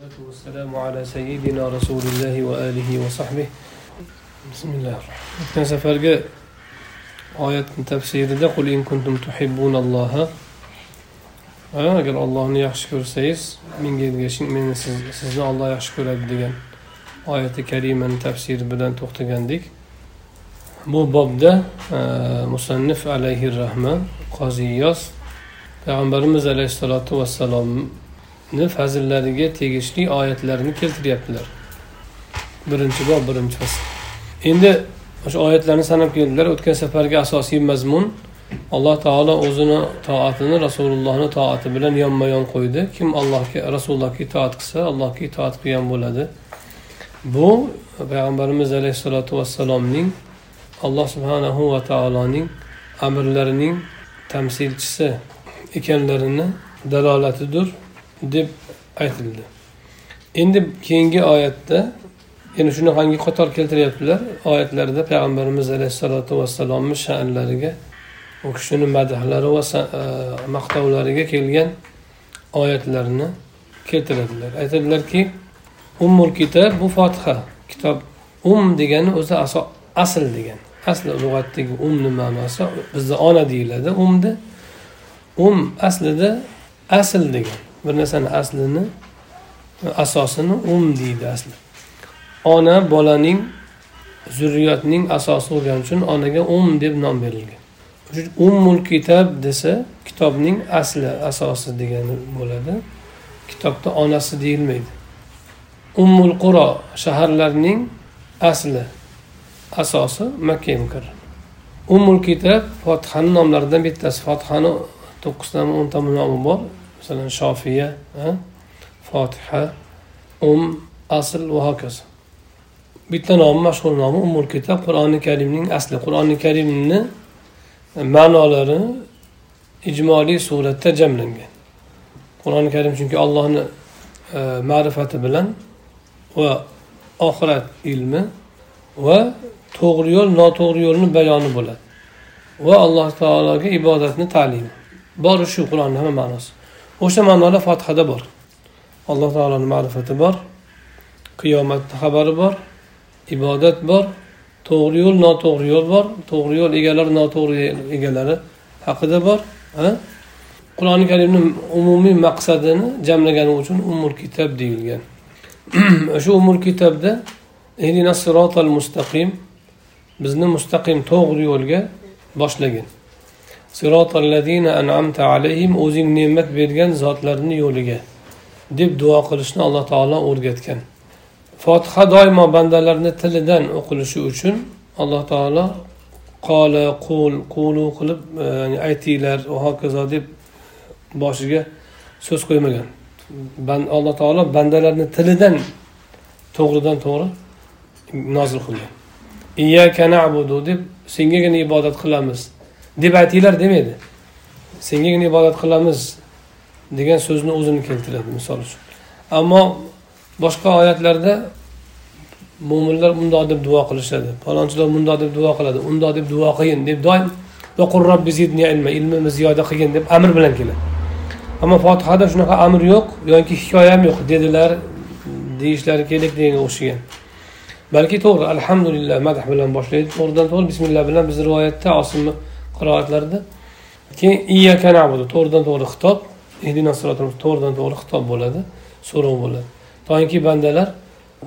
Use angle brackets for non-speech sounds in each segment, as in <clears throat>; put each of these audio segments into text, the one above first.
والصلاة والسلام على سيدنا رسول الله وآله وصحبه بسم الله الرحمن o'tgan safargi oyatni tafsirida qul in kuntum tuhibbunalloha agar ollohni yaxshi ko'rsangiz menga ergashing meni siz, sizni olloh yaxshi ko'radi degan oyati karimani tafsiri bilan to'xtagandik bu bobda musannif alayhi rahma qoziyos payg'ambarimiz alayhissalotu vassalomni fazillariga tegishli oyatlarni keltiryaptilar. Birinchi bob birinchi fasl. Endi o'sha oyatlarni sanab keldilar. O'tgan safargi asosiy mazmun alloh taolo o'zini toatini rasulullohni toati bilan yonma yon qo'ydi. Kim allohga rasulullohga itoat qilsa allohga itoat qilgan bo'ladi. Bu payg'ambarimiz alayhissalotu vassalomning alloh subhanahu va taoloning amrlarining tamsilchisi ekanlarini dalolatidir. Deb aytildi. Endi keyingi oyatda yana shunaqangi qator keltiryaptilar? Oyatlarda payg'ambarimiz alayhissalotu vassalomni sha'nlariga u kishini madahlari va e, maqtovlariga kelgan oyatlarni keltiradilar. Aytadilarki ummul kitob bu fotiha kitob um degani o'zi asl degani. Asli lug'atdagi umni ma'nosi bizda ona deyiladi umni um aslida asl degan bir narsani aslini asosini um deydi asli. Ona bolaning zurriyotning asosi bo'lgani uchun onaga um deb nom berilgan. Ummul kitob desa kitobning asli asosi degani bo'ladi. Kitobda onasi deyilmaydi. Ummul quro shaharlarning asli asosi makka mukarram. Ummul kitob fotihani nomlaridan bittasi. Fotihani to'qqiztami o'nta nomi bor. Masalan shofiya fotiha um asl va hokazo bitta nomi mashhur nomi umul kitob qur'oni karimning asli qur'oni karimni ma'nolari ijmoliy suratda jamlangan qur'oni karim chunki allohni ma'rifati bilan va oxirat ilmi va to'g'ri yo'l noto'g'ri yo'lni bayoni bo'ladi va alloh taologa ibodatni ta'limi bori shu qur'onni hamma ma'nosi o'sha ma'nolar fotihada bor. Alloh taoloni ma'rifati bor qiyomatni xabari bor ibodat bor to'g'ri yo'l noto'g'ri yo'l bor. To'g'ri yo'l egalari noto'g'ri egalari haqida bor qur'oni karimni umumiy maqsadini jamlagani uchun umul kitob deyilgan. <clears throat> O'sha umul kitobda sirotal mustaqim bizni mustaqim to'g'ri yo'lga boshlagan an'amta alayhim o'zing ne'mat bergan zotlarni yo'liga deb duo qilishni alloh taolo o'rgatgan. Fotiha doimo bandalarni tilidan o'qilishi uchun alloh taolo qola qul qulu qilib e, aytinglar va hokazo deb boshiga so'z qo'ymagan. Alloh taolo bandalarni tilidan to'g'ridan to'g'ri nozil qilgan. Iyyaka na'budu deb sengagina ibodat qilamiz. Deb aytinglar demaydi sengagina ibodat qilamiz degan so'zni o'zini keltiradi misol uchun. Ammo boshqa oyatlarda mo'minlar bundoq deb duo qilishadi. Falonchilar bundoq deb duo qiladi. Undoq deb duo qilgin deb doim ilmimni ziyoda qilgin deb amr bilan keladi. Ammo fotihada shunaqa amr yo'q yoki hikoya ham yo'q dedilar deyishlari kerak deganga o'xshagan. Balki to'g'ri alhamdulillah madh bilan boshlaydi. To'g'ridan to'g'ri bismillah bilan biz rivoyatda osimni qiroatlarda keyin iyyaka nabudu to'g'ridan to'g'ri xitob to'g'ridan to'g'ri xitob bo'ladi so'rov bo'ladi. Toinki bandalar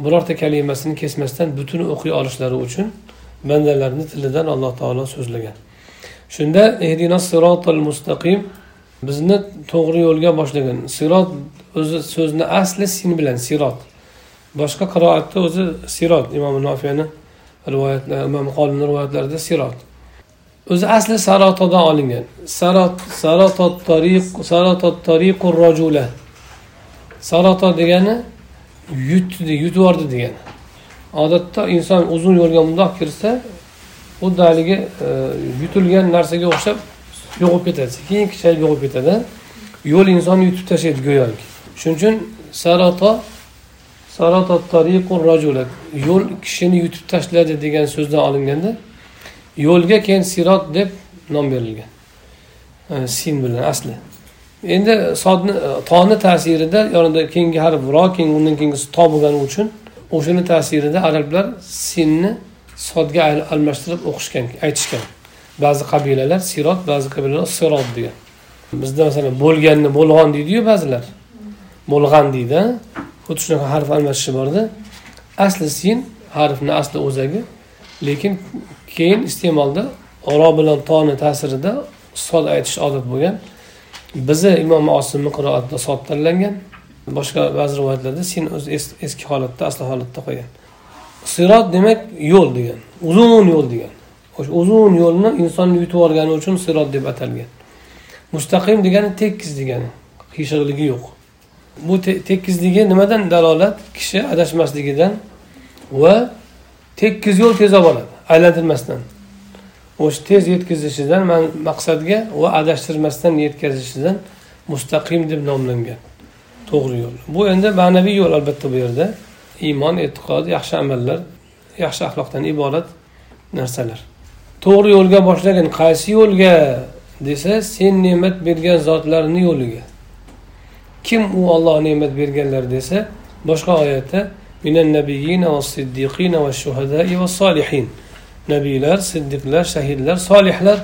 birorta kalimasini kesmasdan butun o'qiy olishlari uchun bandalarni tilidan alloh taolo so'zlagan. Shunda ehdina mustaqim bizni to'g'ri yo'lga boshlagan. Sirot o'zi so'zni asli sin bilan sirot. Boshqa qiroatda o'zi sirot. Imom nofiyani rivoyatlar imom qolimni rivoyatlarida sirot. O'zi asli sarotodan olingan. Sarot sarotot tariq rojula. Saroto degani yutdi yutib yubordi degani. Odatda inson uzun yo'lga mundoq kirsa xuddi haligi e, yutilgan narsaga o'xshab yo'qolib ketadi. Sekin kichrayib yo'qolib ketadi. Yo'l insonni yutib tashlaydi go'yoki. Shuning uchun saroto saroto tariqur rojula yo'l kishini yutib tashladi degan so'zdan olinganda yo'lga keyin sirot deb nom berilgan. Sin bilan asli. Endi sodni toni ta'sirida yonida keyingi harf ro keyin undan keyingisi to bo'lgani uchun o'shani ta'sirida arablar sinni sodga almashtirib o'qishgan aytishgan. Ba'zi qabilalar sirot ba'zi qabilalar sirot degan. Bizda masalan bo'lganni bo'lg'on deydiyu ba'zilar. Bo'lg'an deydi xuddi shunaqa harf almashishi borda. Asli sin harfni asli o'zagi. Lekin keyin iste'molda oro bilan toni ta'sirida sod aytish odat bo'lgan. Bizni imom osimni qiroatida sod tanlangan boshqa ba'zi rivoyatlarda sin o'zi eski holatda asli holatda qo'ygan. Sirot demak yo'l degan uzun yo'l degan. O'sha uzun yo'lni insonni yutib olgani uchun sirot deb atalgan. Mustaqim degani tekis degani qiyshiqligi yo'q. Bu tekizligi nimadan dalolat? Kishi adashmasligidan va tekis yo'l tez olib boradi aylantirmasdan. O'sha tez yetkazishidan maqsadga va adashtirmasdan yetkazishidan mustaqim deb nomlangan. To'g'ri yo'l. Bu endi ma'naviy yo'l albatta bu yerda. Iymon e'tiqod yaxshi amallar yaxshi axloqdan iborat narsalar. To'g'ri yo'lga boshlagan qaysi yo'lga desa sen ne'mat bergan zotlarni yo'liga. Kim u olloh ne'mat berganlar desa boshqa oyatda minan النبيين va والشهداء va va solihin nabiylar siddiqlar shahidlar solihlar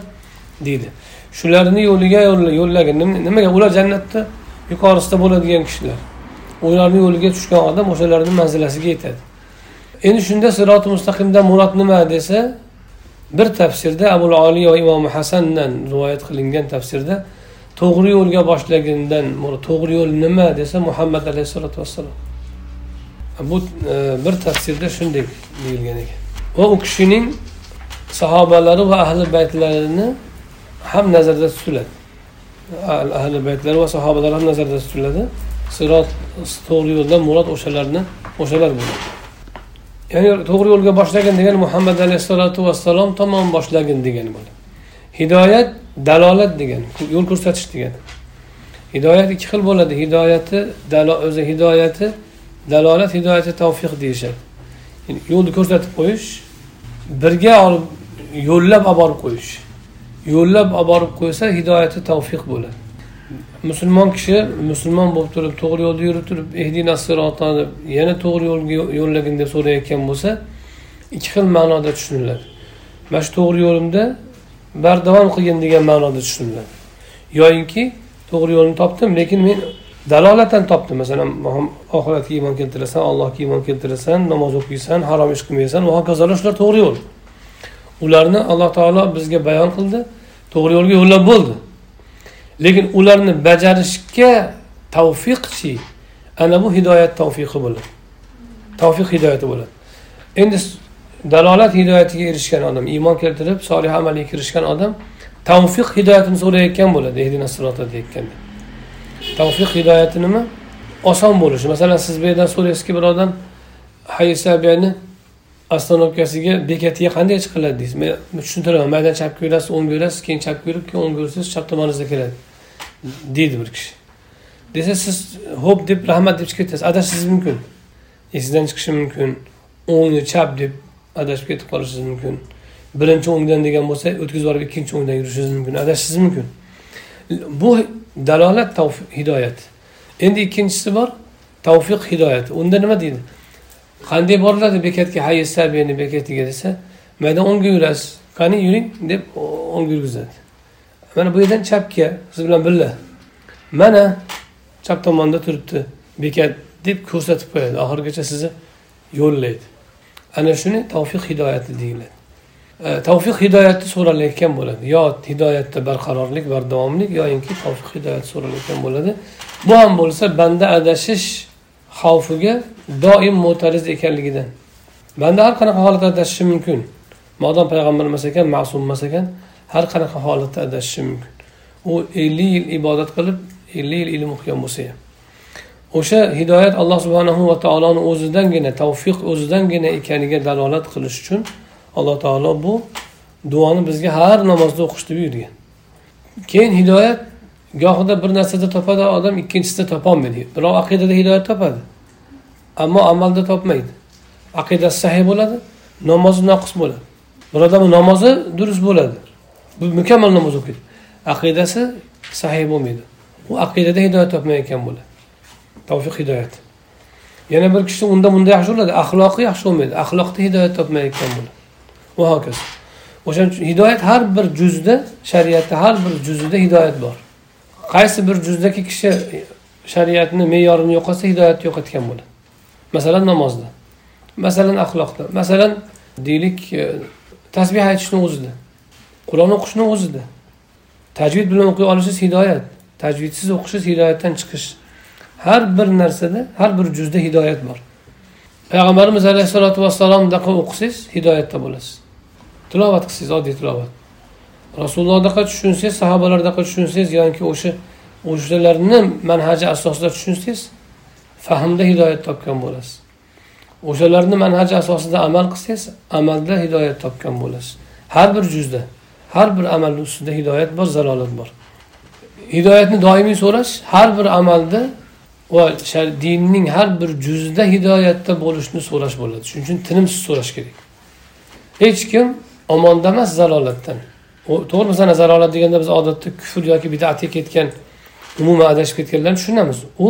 deydi. Shularni yo'liga yo'llagan nimaga? Ular jannatda yuqorisida bo'ladigan kishilar. Ularni yo'liga tushgan odam o'shalarni manzilasiga yetadi. Endi shunda siroti mustaqimdan murod nima desa bir tafsirda abul oliy va imom hasandan rivoyat qilingan tafsirda to'g'ri yo'lga boshlagandan to'g'ri yo'l nima desa muhammad alayhissalotu vassalom. Bu e, bir tafsirda shunday deyilgan ekan. Va u kishining sahobalari va ahli baytlarini ham nazarda tutiladi. Ahli baytlari va sahobalar ham nazarda tutiladi. Sirot to'g'ri yo'ldan murod o'shalarni o'shalar bo'ladi. Ya'ni to'g'ri yo'lga boshlagan degani muhammad alayhissalotu vassalom tomon boshlagin degani bo'ladi. Hidoyat dalolat degani yo'l ko'rsatish degani hidoyat ikki xil bo'ladi. Hidoyati o'zi hidoyati dalolat hidoyati tavfiq deyishadi. Yo'lni ko'rsatib qo'yish birga olib yo'llab olib borib qo'yish. Yo'llab olib borib qo'ysa hidoyati tavfiq bo'ladi. Musulmon kishi musulmon bo'lib turib to'g'ri yo'lda yurib turib ehdina deb yana to'g'ri yo'lga yo'llagin deb so'rayotgan bo'lsa ikki xil ma'noda tushuniladi. Mana shu to'g'ri yo'limda bardavom qilgin degan ma'noda tushuniladi. Yoyinki to'g'ri yo'lni topdim lekin men dalolatan topdi. Masalan oxiratga iymon keltirasan allohga iymon keltirasan namoz o'qiysan harom ish qilmaysan va hokazolar shular to'g'ri yo'l. Ularni alloh taolo bizga bayon qildi to'g'ri yo'lga yo'llab bo'ldi. Lekin ularni bajarishga tavfiqchi ana bu hidoyat tavfiqi bo'ladi. Tavfiq hidoyati bo'ladi. Endi dalolat hidoyatiga erishgan odam iymon keltirib solih amalga kirishgan odam tavfiq hidoyatini so'rayotgan bo'ladi. Ehdina sirota deyotganda. Tavfiq hidoyati nima? Oson bo'lishi. Masalan siz bu yerdan so'raysizki birovdan hayisabiyani haysabiyani ostanovkasiga bekatiga qanday chiqiladi deysiz? Men tushuntiraman. Maydan chapga yurasiz o'ngga yurasiz keyin chapga yurib keyin o'ngga yursangiz chap tomoningizga keladi deydi bir kishi. Desa siz ho'p deb rahmat deb chiqib ketasiz. Adashishingiz mumkin. Esingizdan chiqishi mumkin. O'ngni chap deb adashib ketib qolishingiz mumkin. Birinchi o'ngdan degan bo'lsa o'tkazib yuborib ikkinchi o'ngdan yurishingiz mumkin. Adashishingiz mumkin. Bu dalolat tavfiq hidoyat. Endi ikkinchisi bor tavfiq hidoyat. Unda nima deydi? Qanday boriladi bekatga hayyasabiyani bekatiga desa maydan o'ngga yurasiz qani yuring deb o'ngga yurgizadi. Mana bu yerdan chapga siz bilan birga. Mana chap tomonda turibdi bekat deb ko'rsatib qo'yadi. Oxirigacha sizni yo'llaydi. Ana shuni tavfiq hidoyati deyiladi. Э, tavfiq hidoyati so'ralayotgan bo'ladi. Yo hidoyatda barqarorlik bardavomlik yoyinki tavfiq hidoyati so'ralayotgan bo'ladi. Bu ham bo'lsa banda adashish xavfiga doim mo'tariz ekanligidan. Banda har qanaqa holatda adashishi mumkin. Modom payg'ambar emas ekan ma'sum emas ekan. Har qanaqa holatda adashishi mumkin. U ellik yil ibodat qilib ellik yil ilm o'qigan bo'lsa ham. O'sha hidoyat alloh subhanahu va taoloni o'zidangina tavfiq o'zidangina ekaniga dalolat qilish uchun alloh taolo bu duoni bizga har namozda o'qishni buyurgan. Keyin hidoyat gohida bir narsada topadi odam ikkinchisida topolmaydi. Birov aqidada hidoyat topadi ammo amalda topmaydi. Aqidasi sahiy bo'ladi namozi noqis bo'ladi. Bir odamni namozi durust bo'ladi. Bu mukammal namoz o'qiydi. Aqidasi sahiy bo'lmaydi. U aqidada hidoyat topmayotgan bo'ladi. Tavfiq hidoyat. Yana bir kishi unda bunda yaxshi bo'ladi axloqi yaxshi bo'lmaydi axloqda hidoyat topmayotgan bo'ladi. Va hokazo. O'shaning uchun hidoyat har bir juzda shariatni har bir juzida hidoyat bor. Qaysi bir juzdagi kishi shariatni me'yorini yo'qotsa hidoyatni yo'qotgan bo'ladi. Masalan namozda. Masalan axloqda. Masalan deylik e, tasbeh aytishni o'zida. Qur'on o'qishni o'zida. Tajvid bilan o'qiy olishingiz hidoyat. Tajvidsiz o'qishingiz hidoyatdan chiqish. Har bir narsada har bir juzda hidoyat bor. Payg'ambarimiz alayhissalotu vassalomdaqa o'qisangiz hidoyatda bo'lasiz. Tilovat qilsangiz oddiy tilovat. Rasulullohdaqa tushunsangiz sahobalardaqa tushunsangiz yoki o'sha o'shalarni manhaji asosida tushunsangiz fahmda hidoyat topgan bo'lasiz. O'shalarni manhaji asosida amal qilsangiz amalda hidoyat topgan bo'lasiz. Har bir juzda har bir amalni ustida hidoyat bor zalolat bor. Hidoyatni doimiy so'rash har bir amalda va dinning har bir juzida hidoyatda bo'lishni so'rash bo'ladi. Shuning uchun tinimsiz so'rash kerak. Hech kim omonda emas zalolatdan to'g'ri masalan zalolat deganda biz odatda kufr yoki bidatga ketgan umuman adashib ketganlarni tushunamiz. U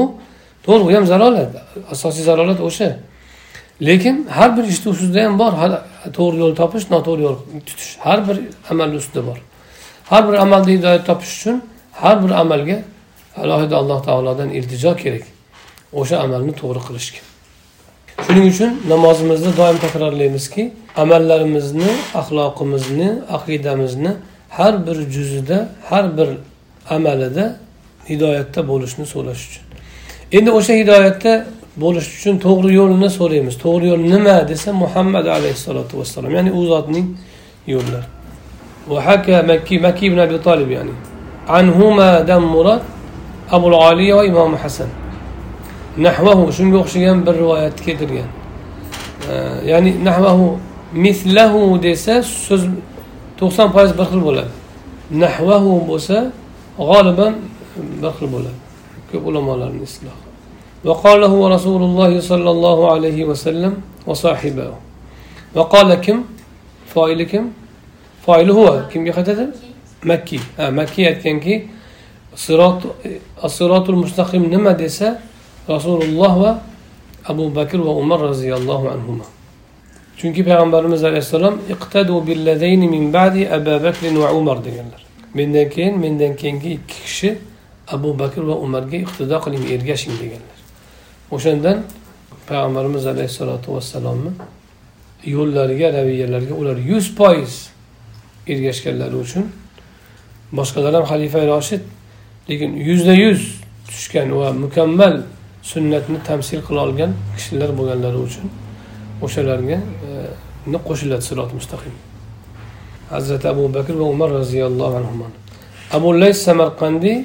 to'g'ri u ham zalolat asosiy zalolat o'sha. Lekin har bir ishni ustida ham bor to'g'ri yo'l topish noto'g'ri yo'l tutish. Har bir amalni ustida bor. Har bir amalda hidoyat topish uchun har bir amalga alohida alloh taolodan iltijo kerak. O'sha amalni to'g'ri qilishga shuning uchun namozimizda doim takrorlaymizki amallarimizni axloqimizni aqidamizni har bir juzida har bir amalida hidoyatda bo'lishni so'rash uchun endi o'sha hidoyatda bo'lish uchun to'g'ri yo'lni so'raymiz to'g'ri yo'l nima desa muhammad alayhissalotu vassalom ya'ni u zotning yo'llari وحكى مكي مكي بن ابي طالب يعني عنهما دم مراد ابو العاليه وامام حسن نحوه shunga o'xshagan bir rivoyat keltirgan ya'ni nahvahu mislahu desa so'z to'qson foiz bir xil bo'ladi nahvahu bo'lsa g'oliban bir xil bo'ladi ko'p ulamolarni islohi وقال هو رسول الله صلى الله عليه وسلم وصاحبه وقال كم فاعل كم فاعل هو كم يختتل مكي آه مكي aytganki صراط الصراط المستقيم nima desa rasululloh va abu bakr va umar roziyallohu anhu chunki payg'ambarimiz alayhissalom iqtadu billadayni min ba'di abu bakr va umar deganlar mendan keyin mendan keyingi ikki kishi abu bakr va umarga iqtido qiling ergashing deganlar o'shandan payg'ambarimiz alayhissalotu vassalomni yo'llariga raviyalariga ular yuz foiz ergashganlari uchun boshqalar ham xalifa roshid lekin yuzda yuz tushgan va mukammal sunnatni tamsil qila olgan kishilar bo'lganlari uchun o'shalarga e, qo'shiladi sirot mustaqim. Hazrati abu bakr va umar roziyallohu anhu abu lays samarqandiy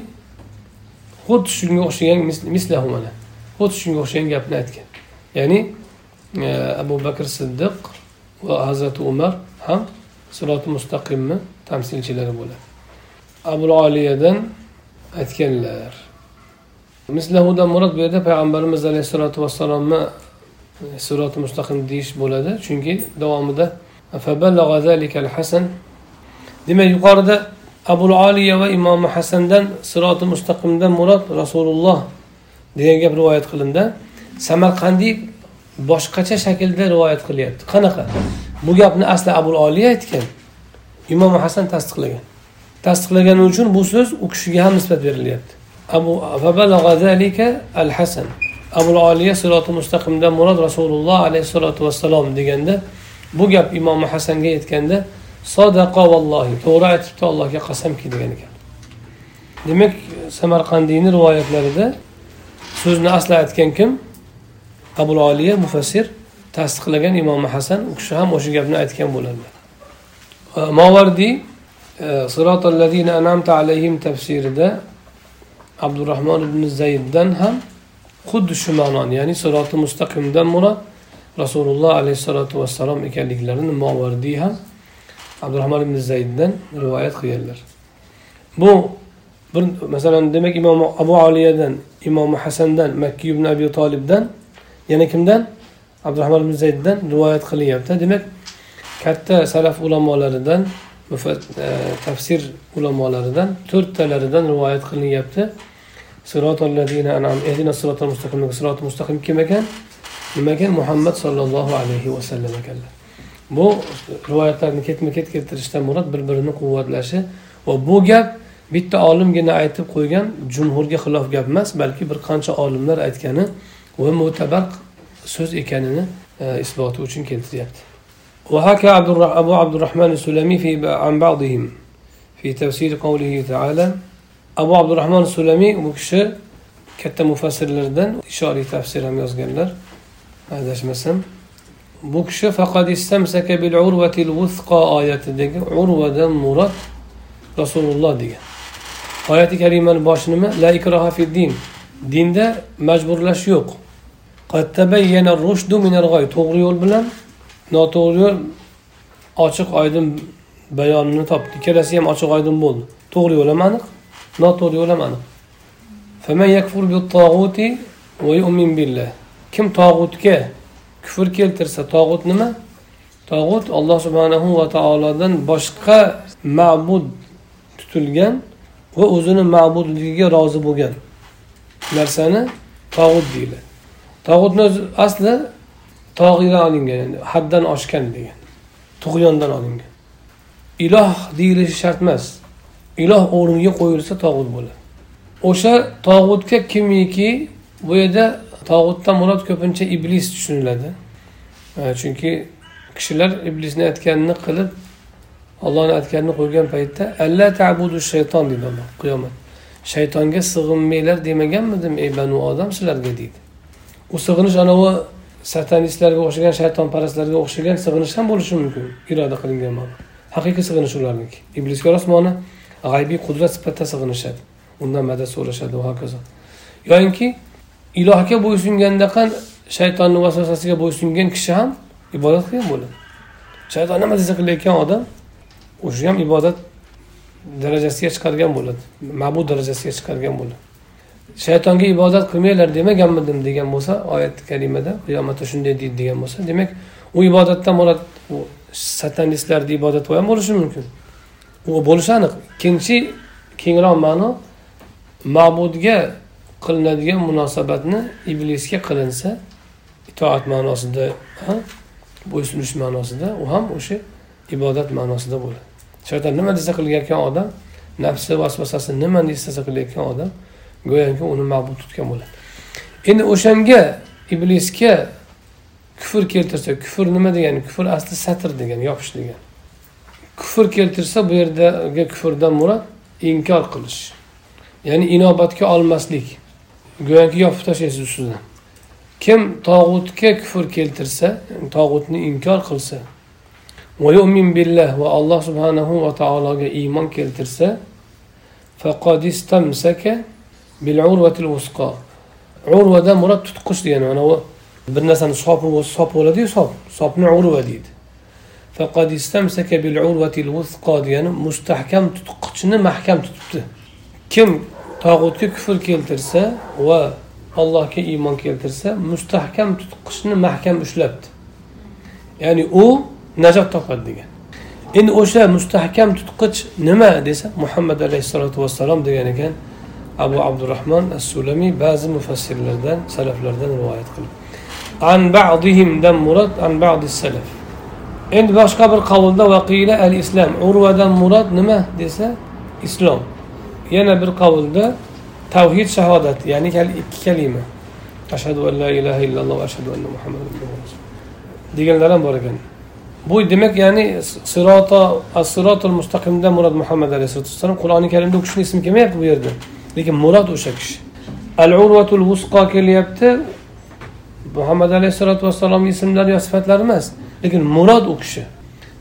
xuddi shunga o'xshagan mislahu mana xuddi shunga o'xshagan gapni aytgan. Ya'ni e, abu bakr siddiq va hazrati umar ham siroti mustaqimni tamsilchilari bo'ladi. Abul oliyadan aytganlar. Mislahudan murod bu yerda payg'ambarimiz alayhissalotu vassalomni e, siroti mustaqim deyish bo'ladi. Chunki davomida demak yuqorida abul oliya va imomi hasandan siroti mustaqimdan murod rasululloh degan gap rivoyat qilindi. Samarqandiy boshqacha shaklda rivoyat qilyapti. Qanaqa? Bu gapni asli abul oliya aytgan imom hasan tasdiqlagan. Tasdiqlagani uchun bu so'z u kishiga ham nisbat berilyapti. Abu al hasan abul oliya siroti mustaqimdan murod rasululloh alayhissalotu vassalom deganda bu gap imom hasanga yetganda sodaqa vallohi to'g'ri aytibdi allohga qasamki degan ekan. Demak samarqandiyni rivoyatlarida so'zni asli aytgan kim? Abul oliya mufassir tasdiqlagan imom hasan u kishi ham o'sha gapni aytgan bo'ladilar movardiy e, anamta alayhim tafsirida abdurahmon ibn zayddan ham xuddi shu ma'noni ya'ni siroti mustaqimdan murod rasululloh alayhissalotu vassalom ekanliklarini movardiy ham abdurahmon ibn zayddan rivoyat qilganlar. Bu bir masalan demak imom abu oliyadan imom hasandan makki ibn abi tolibdan yana kimdan? Abdurahmon ibn zayddan rivoyat qilinyapti. Demak katta salaf ulamolaridan e, tafsir ulamolaridan to'rttalaridan rivoyat qilinyapti. An'am ehdina mustaqim sirot mustaqim kim ekan? Nima ekan? Muhammad sollallohu alayhi vasallam ekanlar. Bu rivoyatlarni ketma ket keltirishdan murod bir birini quvvatlashi va bu gap bitta olimgina aytib qo'ygan jumhurga xilof gap emas balki bir qancha olimlar aytgani va mo'tabar so'z ekanini e, isboti uchun keltiryapti. وحكى عبد أبو عبد الرحمن السلمي في عن بعضهم في تفسير قوله تعالى. أبو عبد الرحمن السلمي مكش كت مفسر لردن إشاري تفسير أم لر هذا شو مسم مكش فقد استمسك بالعروة الوثقى آية دق عروة مرت رسول الله دق آية كريمة باشنما لا إكراه في الدين. دين ده مجبر لش يوق قد تبين الرشد من الغاية. تغري البلن noto'g'ri ochiq oydin bayonini topdi. Ikkalasi ham ochiq oydin bo'ldi. To'g'ri yo'l ham aniq noto'g'ri yo'l ham aniq. Kim tog'utga kufr keltirsa tog'ut nima? Tog'ut alloh subhanahu va taolodan boshqa ma'bud tutilgan va o'zini ma'budligiga rozi bo'lgan narsani tog'ut deyiladi. Tog'utni asli tog'idan olingan haddan oshgan degan. Tug'yondan olingan. Iloh deyilishi shart emas. Iloh o'rniga qo'yilsa tog'ut bo'ladi. O'sha tog'utga kimiki bu yerda tog'utdan murod ko'pincha iblis tushuniladi. E, chunki kishilar iblisni aytganini qilib ollohni aytganini qo'ygan paytda alla tabudu shayton deydi alloh qiyomat. Shaytonga sig'inmanglar demaganmidim ey banu odam sizlarga deydi. U sig'inish anavi satanistlarga o'xshagan shaytonparastlarga o'xshagan sig'inish ham bo'lishi mumkin iroda qilingan ma'no. Haqiqiy sig'inish ularniki. Iblisga rostmona g'aybiy qudrat sifatida sig'inishadi. Undan madad so'rashadi va hokazo yoyinki ilohga bo'ysungandaqa shaytonni vasvasasiga bo'ysungan kishi ham ibodat qilgan bo'ladi. Shayton nima desa qilayotgan odam o'sha ham ibodat darajasiga chiqargan bo'ladi ma'bud darajasiga chiqargan bo'ladi. Shaytonga ibodat qilmanglar demaganmidim degan bo'lsa oyat kalimada qiyomatda shunday deydi degan bo'lsa demak u ibodatdan murod u satanistlarni ibodati ham bo'lishi mumkin. U bo'lishi aniq. Ikkinchi kengroq ma'no ma'budga qilinadigan munosabatni iblisga qilinsa itoat ma'nosida bo'ysunish ma'nosida u ham o'sha ibodat ma'nosida bo'ladi. Shayton nima desa qilayotgan odam nafsi vasvasasi nimani istasa qilayotgan odam go'yoki uni ma'bud tutgan bo'ladi. Endi o'shanga iblisga kufr keltirsa kufr nima degani? Kufr asli satr degani yopish degani. Kufr keltirsa bu yerdagi kufrdan murod inkor qilish. Ya'ni inobatga olmaslik. Go'yoki yopib tashlaysiz ustidan. Kim tog'utga kufr keltirsa tog'utni inkor qilsa billah va alloh subhanahu va taologa iymon keltirsa bil urvatil usqa urvadan murod tutqich degani anavi bir narsani sopi bo'lsa sop bo'ladiyu sop sopni urva deydi. Faqad istamsaka bil urvatil usqa degani mustahkam tutqichni mahkam tutibdi. Kim tog'utga kufr keltirsa va allohga iymon keltirsa mustahkam tutqichni mahkam ushlabdi. Ya'ni u najot topadi degan. Endi o'sha mustahkam tutqich nima desa muhammad alayhissalotu vassalom degan ekan abu abdurahmon as sulamiy ba'zi mufassirlardan salaflardan rivoyat qilib an ba'dihimdan murod an ba'di salaf endi boshqa bir qavulda vaqila al islom urvadan murod nima desa? Islom yana bir qavulda tavhid shahodat ya'ni ikki kalima ashhadu an la ilaha illalloh va ashhadu anna muhammadan deganlar ham bor ekan. Bu demak ya'ni sirota as sirotul mustaqimdan murod muhammad alayhisalotu vassalom qur'oni karimda u kishini ismi kelmayapti bu yerda lekin murod o'sha kishi. Al urvatul vusqo kelyapti. Muhammad alayhissalotu vassalomni ismlari yo sifatlari emas lekin murod u kishi.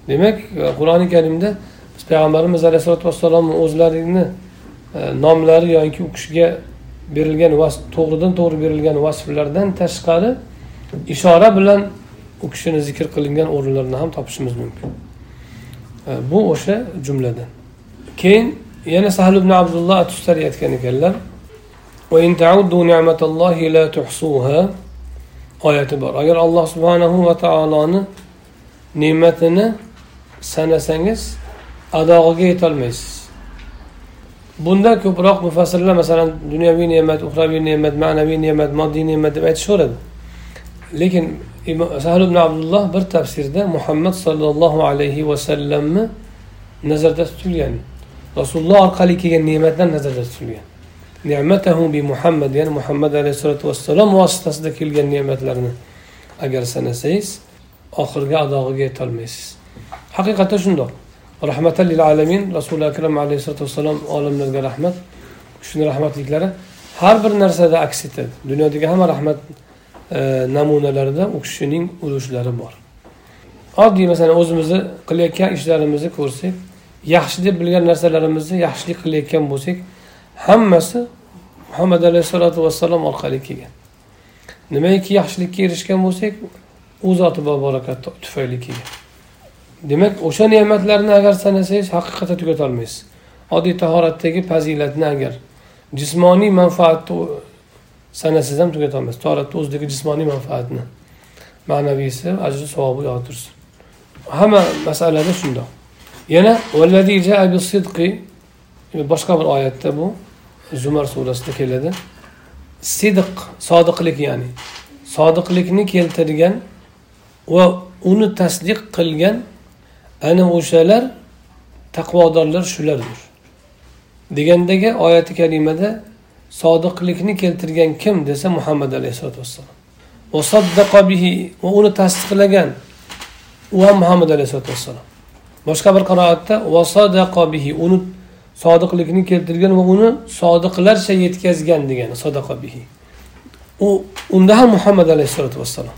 Demak e, qur'oni karimda biz payg'ambarimiz alayhissalotu vassalomni o'zlarini e, nomlari yoki u kishiga berilgan to'g'ridan to'g'ri berilgan vasflardan tashqari ishora bilan u kishini zikr qilingan o'rinlarni ham topishimiz mumkin. E, bu o'sha jumladan. Keyin yana sahl ibn abdulloh atustar aytgan ekanlar oyati bor. Agar alloh subhanahu va taoloni ne'matini sanasangiz adog'iga yetolmaysiz. Bunda ko'proq mufassirlar masalan dunyoviy ne'mat uxraviy ne'mat ma'naviy ne'mat moddiy ne'mat deb aytishaveradi. Lekin sahl ibn abdulloh bir tafsirda muhammad sollallohu alayhi vasallamni nazarda tutilgan. Rasululloh orqali kelgan ne'matlar nazarda tutilgan. Ne'matahu bi muhammad ya'ni muhammad alayhissalotu vassalom vositasida kelgan ne'matlarni agar sanasangiz oxirgi adog'iga yetolmaysiz. Haqiqatda shundoq. Rahmatan lil alamin rasuli akram alayhissalotu vassalom olamlarga rahmat. Shuni rahmatliklari har bir narsada aks etadi. Dunyodagi hamma rahmat e, namunalarida u kishining ulushlari bor. Oddiy masalan o'zimizni qilayotgan ishlarimizni ko'rsak yaxshi deb bilgan narsalarimizni yaxshilik qilayotgan bo'lsak hammasi muhammad alayhissalotu vassalom orqali kelgan. Nimaiki yaxshilikka erishgan bo'lsak u zoti barokat tufayli kelgan. Demak o'sha ne'matlarni agar sanasangiz haqiqatda tugatolmaysiz. Oddiy tahoratdagi fazilatni agar jismoniy manfaatni sanasangiz ham tugatolmaysiz. Tahoratni o'zidagi jismoniy manfaatni ma'naviysi ajri savobi yotirsin hamma masalada shundoq. Yana boshqa bir oyatda bu zumar surasida keladi. Sidq sodiqlik ya'ni. Sodiqlikni keltirgan va uni tasdiq qilgan ana o'shalar taqvodorlar shulardir. Degandagi oyati karimada sodiqlikni keltirgan kim? desa muhammad alayhissalotu vassalom. Va uni tasdiqlagan u ham muhammad alayhissalotu vassalom. Boshqa bir qiroatda bihi uni sodiqlikni keltirgan va uni sodiqlarcha yetkazgan degani bihi u unda ham muhammad alayhissalotu vassalom.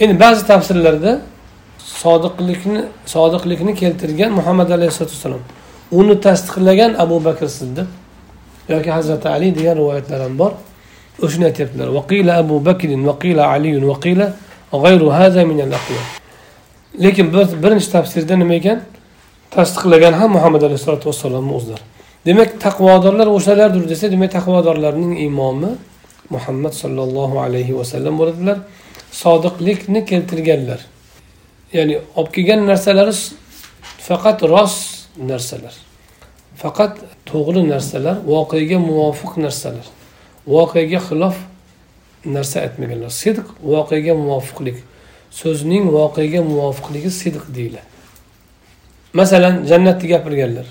Endi ba'zi tafsirlarda sodiqlikni sodiqlikni keltirgan muhammad alayhissalotu vassalom uni tasdiqlagan abu bakr siddiq yoki hazrati ali degan rivoyatlar ham bor. O'shani aytyaptilar vaqila abu bakrin vaqila aliyun vaqila g'ayru hada min al lekin birinchi tafsirda nima ekan? Tasdiqlagan ham muhammad alayhissalotu vassalomni o'zlari. Demak taqvodorlar o'shalardir desa demak taqvodorlarning imomi muhammad sollallohu alayhi vasallam bo'ladilar. Sodiqlikni keltirganlar. Ya'ni olib kelgan narsalari faqat rost narsalar. Faqat to'g'ri narsalar voqeaga muvofiq narsalar. Voqeaga xilof narsa aytmaganlar. Sidq voqeaga muvofiqlik. So'zning voqega muvofiqligi sidq deyiladi masalan jannatni gapirganlar.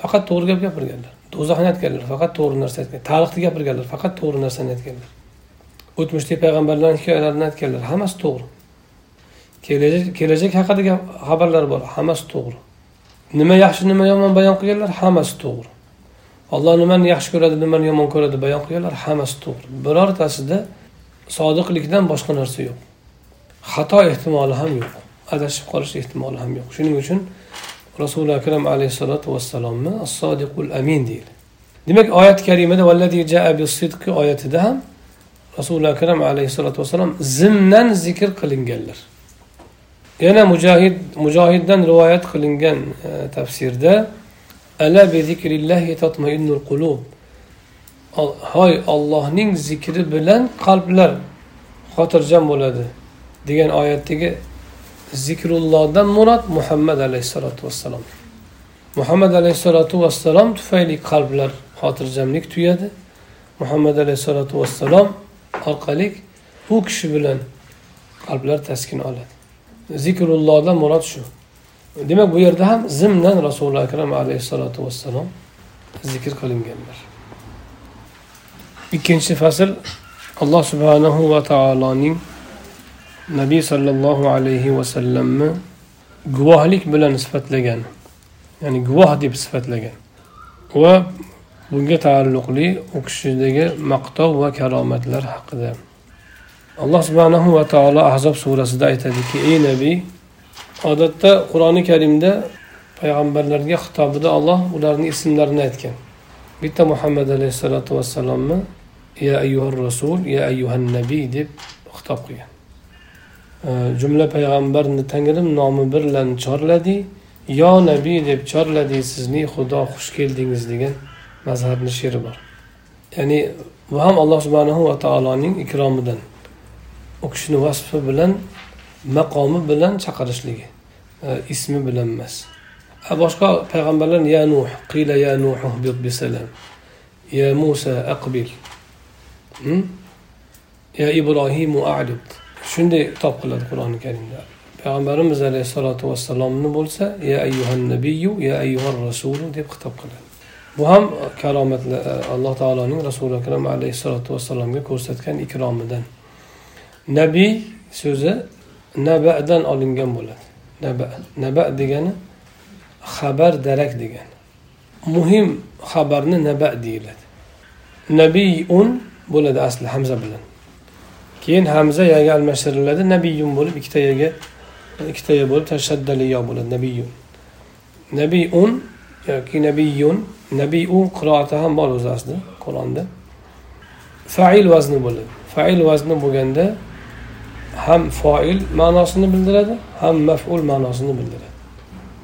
Faqat to'g'ri gap gapirganlar. Do'zaxni aytganlar faqat to'g'ri narsa aytgan tarixni gapirganlar faqat to'g'ri narsani aytganlar. O'tmishdagi payg'ambarlarni hikoyalarini aytganlar hammasi to'g'ri. Kelajak kelajak haqidagi xabarlar bor hammasi to'g'ri. Nima yaxshi nima yomon bayon qilganlar hammasi to'g'ri. Olloh nimani yaxshi ko'radi nimani yomon ko'radi bayon qilganlar hammasi to'g'ri. Birortasida sodiqlikdan boshqa narsa yo'q. Xato ehtimoli ham yo'q. Adashib qolish ehtimoli ham yo'q. Shuning uchun rasuli akram alayhissalotu vassalomni as sodiqul amin deydi. Demak oyat karimada oyatida ham rasuli akram alayhissalotu vassalom zimdan zikr qilinganlar. Yana mujohid mujohiddan rivoyat qilingan e, tafsirda ala bi zikrillahi tatmainnul qulub. Hoy ollohning zikri bilan qalblar xotirjam bo'ladi. Degan oyatdagi zikrullohdan murod muhammad alayhissalotu vassalom. Muhammad alayhissalotu vassalom tufayli qalblar xotirjamlik tuyadi. Muhammad alayhissalotu vassalom orqali bu kishi bilan qalblar taskin oladi. Zikrullohdan murod shu. Demak bu yerda ham zimdan rasuli akram alayhissalotu vassalom zikr qilinganlar. Ikkinchi fasl alloh subhanahu va taoloning nabiy sollallohu alayhi vasallamni guvohlik bilan sifatlagan ya'ni guvoh deb sifatlagan va bunga taalluqli u kishidagi maqtov va karomatlar haqida. Alloh subhanahu va taolo ahzob surasida aytadiki ey nabiy odatda qur'oni karimda payg'ambarlarga xitobida olloh ularni ismlarini aytgan. Bitta muhammad alayhissalotu vassalomni ya ayyuhar rasul ya ayyuhan nabiy deb xitob qilgan. Jumla payg'ambarni tangrim nomi bilan chorladi. Yo nabiy deb chorladi sizni xudo xush keldingiz degan mazhabni she'ri bor. Ya'ni bu ham alloh subhanahu va taoloning ikromidan u kishini vasfi bilan maqomi bilan chaqirishligi e, ismi bilan emas. Boshqa payg'ambarlar ya nuh qila ya nuh bisalam ya musa aqbil hmm? ya ibrohimu a'rid shunday xitob qiladi qur'oni karimda. Payg'ambarimiz alayhissalotu vassalomni bo'lsa ya ayyuhan nabiyu ya ayyuhar rasulu deb xitob qiladi. Bu ham karomatlar e, alloh taoloning rasuli akram alayhissalotu vassalomga ko'rsatgan ikromidan. Nabiy so'zi nabadan olingan bo'ladi naba naba degani xabar darak degani. Muhim xabarni naba deyiladi. Nabiyun bo'ladi asli hamza bilan. Keyin hamza yaga almashtiriladi. Nabiyun bo'lib ikkita yaga ikkita ya bo'lib tashaddali yo bo'ladi. Nabiyun. Nabiyun yoki nabiyun. Nabiyun qiroati ham bor o'zi aslida qur'onda. Fail vazni bo'ladi. Fail vazni bo'lganda ham foil ma'nosini bildiradi ham maful ma'nosini bildiradi.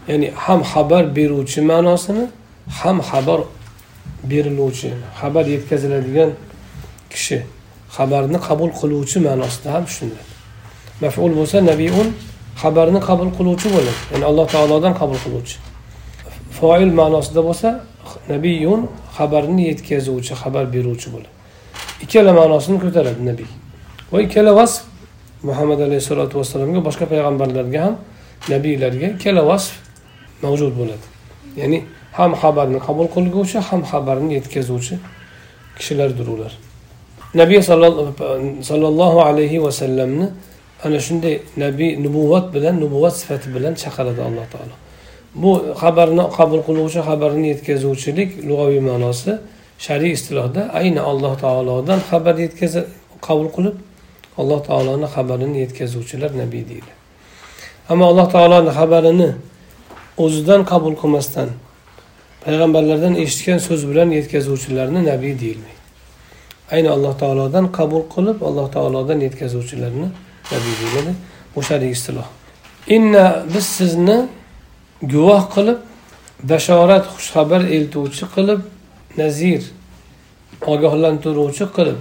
Ya'ni ham xabar beruvchi ma'nosini ham xabar beriluvchi xabar yetkaziladigan kishi. Xabarni qabul qiluvchi ma'nosida ham tushuniladi. Maful bo'lsa nabiun xabarni qabul qiluvchi bo'ladi. Ya'ni alloh taolodan qabul qiluvchi. Foil ma'nosida bo'lsa nabiyun xabarni yetkazuvchi xabar beruvchi bo'ladi. Ikkala ma'nosini ko'taradi nabiy. Va ikkala vasf muhammad alayhissalotu vassalomga boshqa payg'ambarlarga ham nabiylarga ikkala vasf mavjud bo'ladi. Ya'ni ham xabarni qabul qilguvchi ham xabarni yetkazuvchi kishilardir ular. Nabiy sollallohu alayhi vasallamni ana shunday nabiy nubuvvat bilan nubuvvat sifati bilan chaqiradi alloh taolo. Bu xabarni qabul qiluvchi xabarni yetkazuvchilik lug'aviy ma'nosi shariy istilohda ayni alloh taolodan xabar yetkaza qabul qilib alloh taoloni xabarini yetkazuvchilar nabiy deydi. Ammo alloh taoloni xabarini o'zidan qabul qilmasdan payg'ambarlardan eshitgan so'z bilan yetkazuvchilarni nabiy deyilmaydi. Ayni alloh taolodan qabul qilib alloh taolodan yetkazuvchilarni nabiy deyiladi. O'shadek istiloh. Inna biz sizni guvoh qilib bashorat xushxabar eltuvchi qilib nazir ogohlantiruvchi qilib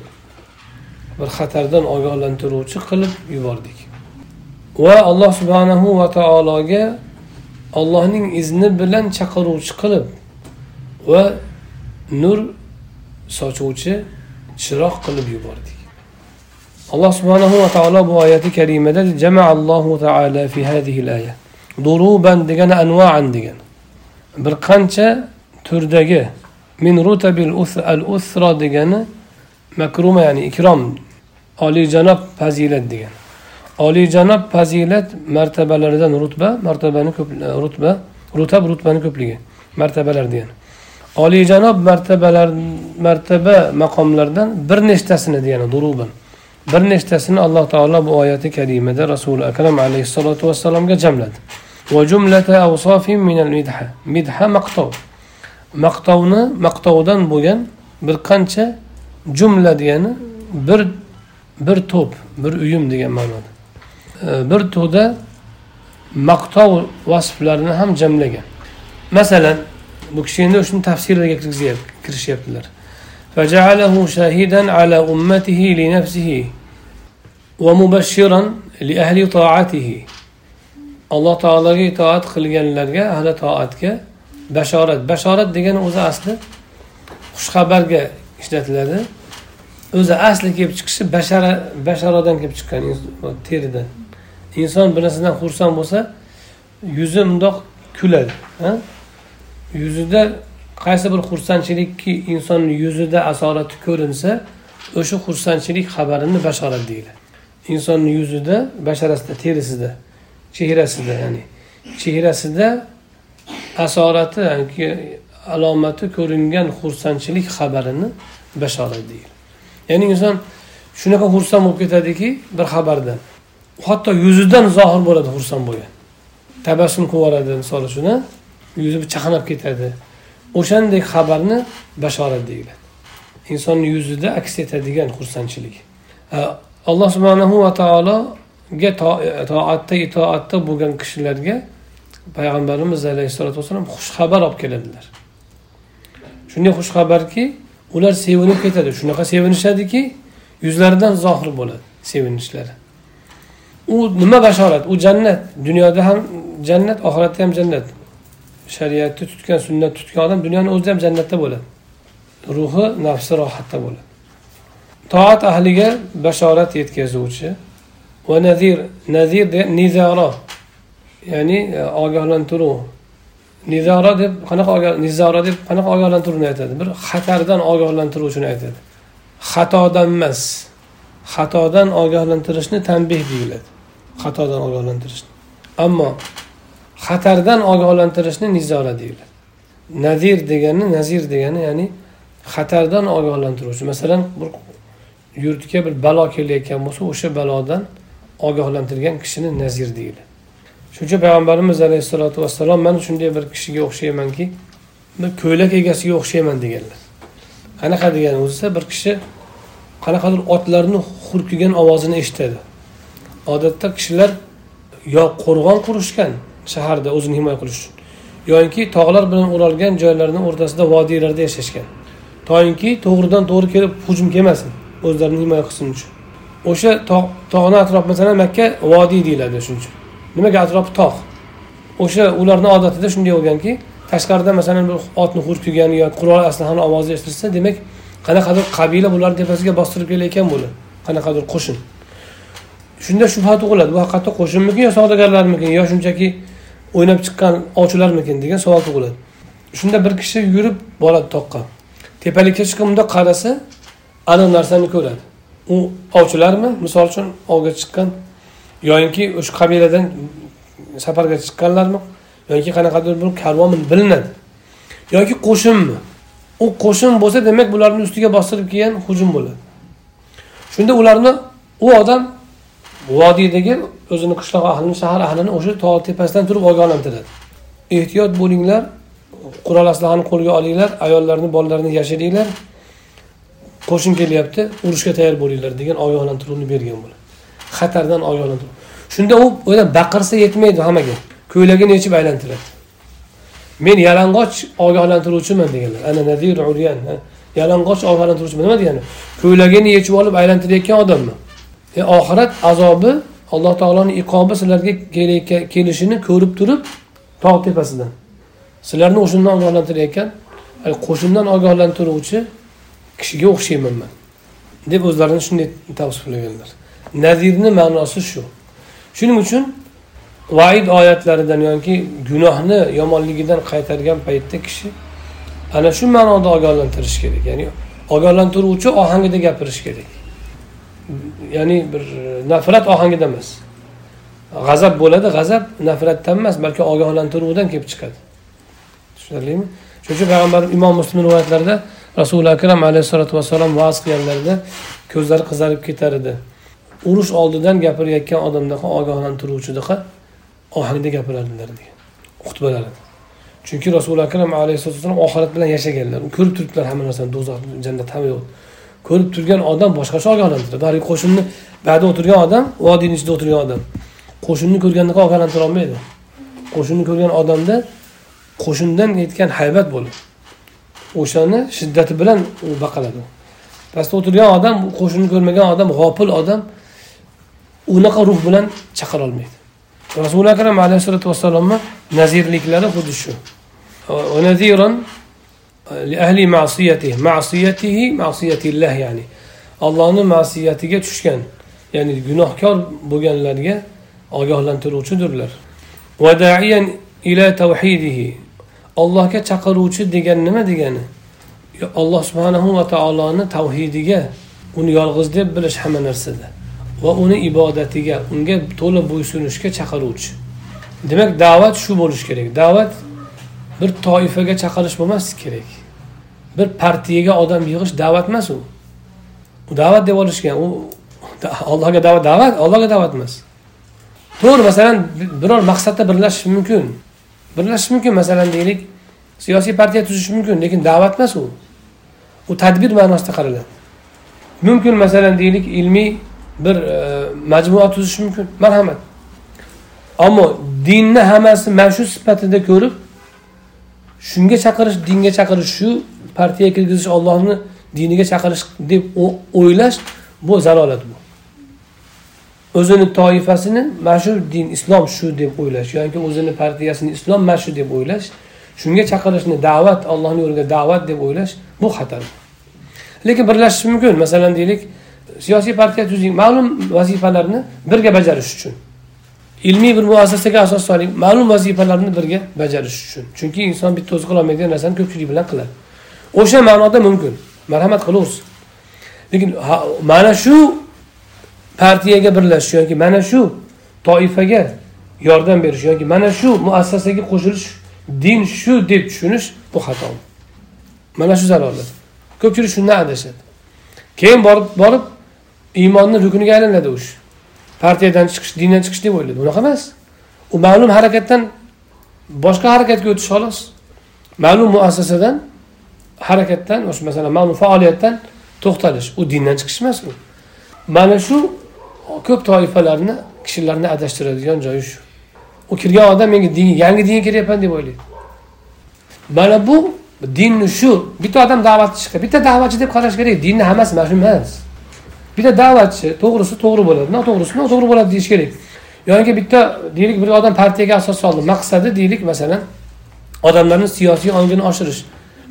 bir xatardan ogohlantiruvchi qilib yubordik. Va alloh subhanahu va taologa allohning izni bilan chaqiruvchi qilib va nur sochuvchi chiroq qilib yubordik alloh subhanahu va taolo bu oyati karimada jamaallohu taala fi hadihi aya duruban degani anvaan degan bir qancha turdagi min rutabil al usra degani makruma ya'ni ikrom oliyjanob fazilat degan oliyjanob fazilat martabalaridan rutba martabani ko'p rutba rutab rutbani ko'pligi martabalar degani. Oliyjanob martabalar martaba maqomlardan bir nechtasini degani duruban bir nechtasini alloh taolo bu oyati karimada rasuli akram alayhissalotu vassalomga jamladi. Midha. Midha maqtov. Maqtovni maqtovdan bo'lgan bir qancha jumla degani bir bir to'p bir uyum degan ma'noda. E, bir to'da maqtov vasflarini ham jamlagan. Masalan bu kishi endi shuni tafsirlarga kirishyaptilar فجعله شاهدا على أمته لنفسه ومبشرا لأهل طاعته alloh taologa itoat qilganlarga ahli toatga bashorat bashorat degani o'zi asli xushxabarga ishlatiladi o'zi asli kelib chiqishi bashara basharadan kelib chiqqan teridan inson bir narsadan xursand bo'lsa yuzi mundoq kuladi yuzida qaysi bir xursandchilikki insonni yuzida asorati ko'rinsa o'sha xursandchilik xabarini bashorat deyiladi insonni yuzida basharasida terisida chehrasida ya'ni chehrasida asorati alomati ko'ringan xursandchilik xabarini bashorat deyiladi ya'ni inson shunaqa xursand bo'lib ketadiki bir xabardan hatto yuzidan zohir bo'ladi xursand bo'lgan. Tabassum qilib yuboradi misol uchun yuzi chaqnab ketadi. O'shanday xabarni bashorat deyiladi. Insonni yuzida aks etadigan xursandchilik. Alloh subhanahu va taologa toatda itoatda bo'lgan kishilarga payg'ambarimiz alayhissalotu vassalom xushxabar olib keladilar. Shunday xushxabarki ular sevinib ketadi. Shunaqa sevinishadiki yuzlaridan zohir bo'ladi sevinishlari. U nima bashorat? U jannat. Dunyoda ham jannat oxiratda ham jannat. Shariatni tutgan sunnat tutgan odam dunyoni o'zida ham jannatda bo'ladi. Ruhi nafsi rohatda bo'ladi. Toat ahliga bashorat yetkazuvchi va nazir nazir nizaro ya'ni e, ogohlantiruv nizora deb qanaqa nizora deb qanaqa ogohlantiruvni aytadi? Bir xatardan ogohlantiruvchini aytadi. Xatodan emas. Xatodan ogohlantirishni tanbeh deyiladi. Xatodan ogohlantirishni. Ammo xatardan ogohlantirishni nizora deyiladi nazir degani nazir degani ya'ni xatardan ogohlantiruvchi. Masalan bir yurtga bir balo kelayotgan bo'lsa o'sha balodan ogohlantirgan kishini nazir deyiladi shuning uchun payg'ambarimiz alayhissalotu vassalom man shunday bir kishiga o'xshaymanki ko'ylak egasiga o'xshayman deganlar. Qanaqa degani o'zisa bir kishi qanaqadir otlarni hurkigan ovozini eshitadi. Odatda kishilar yo qo'rg'on qurishgan shaharda o'zini himoya qilish uchun. Yoinki tog'lar bilan o'ralgan joylarni o'rtasida vodiylarda yashashgan. Toinki to'g'ridan to'g'ri kelib hujum kelmasin o'zlarini himoya qilsin uchun. O'sha tog'ni atrofi masalan makka vodiy deyiladi shuning uchun. Nimaga atrofi tog' o'sha ularni odatida shunday bo'lganki tashqarida masalan bir otni hurkigani yoki qurol aslahani ovozi eshitilsa demak qanaqadir qabila bularni tepasiga bostirib kelayotgan bo'ladi qanaqadir qo'shin. Shunda shubha tug'iladi. Bu haqiqatda qo'shinmikin yo savdogarlarmikin yo shunchaki o'ynab chiqqan ovchilarmikin degan savol tug'iladi. Shunda bir kishi yurib boradi toqqa. Tepalikka chiqib bundoq qarasa aniq narsani ko'radi. U ovchilarmi? Misol uchun ovga chiqqan yoyinki o'sha qabiladan safarga chiqqanlarmi? Yoki qanaqadir bir karvonmi? Bilinadi. Yoki qo'shinmi u qo'shin bo'lsa demak bularni ustiga bostirib kelgan hujum bo'ladi. Shunda ularni u odam vodiydagi o'zini qishloq ahlini shahar ahlini o'sha tog' tepasidan turib ogohlantiradi ehtiyot bo'linglar qurol aslahani qo'lga olinglar ayollarni bolalarni yashiringlar qo'shin kelyapti urushga tayyor bo'linglar degan ogohlantiruvni bergan bo'ladi. Xatardan ogohlantiruv shunda u o'ylab baqirsa yetmaydi hammaga. Ko'ylagini yechib aylantiradi. Men yalang'och ogohlantiruvchiman deganlar. Ana nadir uryan yalang'och ogohlantiruvchiman. Nima degani? Ko'ylagini yechib olib aylantirayotgan odammi e, oxirat azobi alloh taoloni iqobi sizlarga kelishini ko'rib turib tog' tepasidan. Sizlarni o'shandan ogohlantirayotgan qo'shindan ogohlantiruvchi kishiga o'xshayman man. deb o'zlarini shunday tavsiflaganlar nazirni ma'nosi shu. Shuning uchun vaid oyatlaridan yoki gunohni yomonligidan qaytargan paytda kishi ana shu ma'noda ogohlantirish kerak. Ya'ni ogohlantiruvchi ohangida gapirish kerak. Ya'ni bir e, nafrat ohangida emas. G'azab bo'ladi g'azab nafratdan emas balki ogohlantiruvdan kelib chiqadi. Tushunarlimi? Shuning uchun payg'ambar imom muslim rivoyatlarida rasuli akram alayhissalotu vassalom va'z qilganlarida ko'zlari qizarib ketar edi. Urush oldidan gapirayotgan odamdaqa ogohlantiruvchidaqa ohangda gapirardilar degan xutbalarida chunki rasuli akram alayhissalatu vasallam oxirat bilan yashaganlar. Ko'rib turibdilar hamma narsani do'zax jannat hamma yo'q. Ko'rib turgan odam boshqacha ogohlantiradi. Haligi qo'shinni bag'da o'tirgan odam vodiyni ichida o'tirgan odam. Qo'shinni ko'rgandaqa ogohlantira olmaydi. Qo'shinni ko'rgan odamda qo'shindan yetgan haybat bo'ladi o'shani shiddati bilan u baqaladi. Pastda o'tirgan odam qo'shinni ko'rmagan odam g'ofil odam unaqa ruh bilan chaqira olmaydi. Rasuli akram alayhissalotu vassalomni nazirliklari xuddi shu. Ahli ma'siyatihi ma'siyatihi ma'siyatillah ya'ni. Allohni ma'siyatiga tushgan ya'ni gunohkor bo'lganlarga ogohlantiruvchidirlar ila tavhidihi allohga chaqiruvchi degan nima degani? Alloh subhanahu va taoloni tavhidiga uni yolg'iz deb bilish hamma narsada. Va uni ibodatiga unga to'la bo'ysunishga chaqiruvchi. Demak da'vat shu bo'lishi kerak. Da'vat bir toifaga chaqirish bo'lmasligi kerak. Bir partiyaga odam yig'ish da'vat emas u. Da'vat deb olishgan u <laughs> allohga da'vat da'vat allohga da'vat emas. To'g'ri masalan biror maqsadda birlashish mumkin. Birlashish mumkin masalan deylik siyosiy partiya tuzish mumkin lekin da'vat emas u. U tadbir ma'nosida qaraladi mumkin masalan deylik ilmiy bir e, majmua tuzish mumkin. Marhamat. Ammo dinni hammasi mana shu sifatida ko'rib shunga chaqirish dinga chaqirish shu partiyaga kirgizish ollohni diniga chaqirish deb o'ylash bu zalolat bu. O'zini toifasini mana shu din islom shu deb o'ylash yoki o'zini partiyasini islom mana shu deb o'ylash shunga chaqirishni da'vat allohni yo'liga da'vat deb o'ylash bu xatar. Lekin birlashish mumkin masalan deylik siyosiy partiya tuzing ma'lum vazifalarni birga bajarish uchun. Ilmiy bir muassasaga asos soling. Ma'lum vazifalarni birga bajarish uchun. Chunki inson bitta o'zi qilolmaydigan narsani ko'pchilik bilan qiladi. O'sha ma'noda mumkin. Marhamat qilaversin lekin mana shu partiyaga birlashish yoki mana shu toifaga yordam berish yoki mana shu muassasaga qo'shilish din shu deb tushunish bu xato. Mana shu zararlar ko'pchilik shundan adashadi. Keyin borib borib iymonni rukuniga aylanadi o'sha partiyadan chiqish dindan chiqish deb o'ylaydi. Unaqa emas. U ma'lum harakatdan boshqa harakatga o'tish xolos. Ma'lum muassasadan harakatdan o'sha masalan ma'lum faoliyatdan to'xtalish. U dindan chiqish emas u. Mana shu ko'p toifalarni kishilarni adashtiradigan joyi shu. U kirgan odam menga din yangi dinga kiryapman deb o'ylaydi. Mana bu dinni shu bitta odam da'vatchi chiqdi bitta da'vatchi deb qarash kerak dinni hammasi mana shu emas. Bitta da'vatchi to'g'risi to'g'ri bo'ladi noto'g'risi noto'g'ri bo'ladi deyish kerak yoki bitta deylik bir odam partiyaga asos soldi maqsadi deylik masalan odamlarni siyosiy ongini oshirish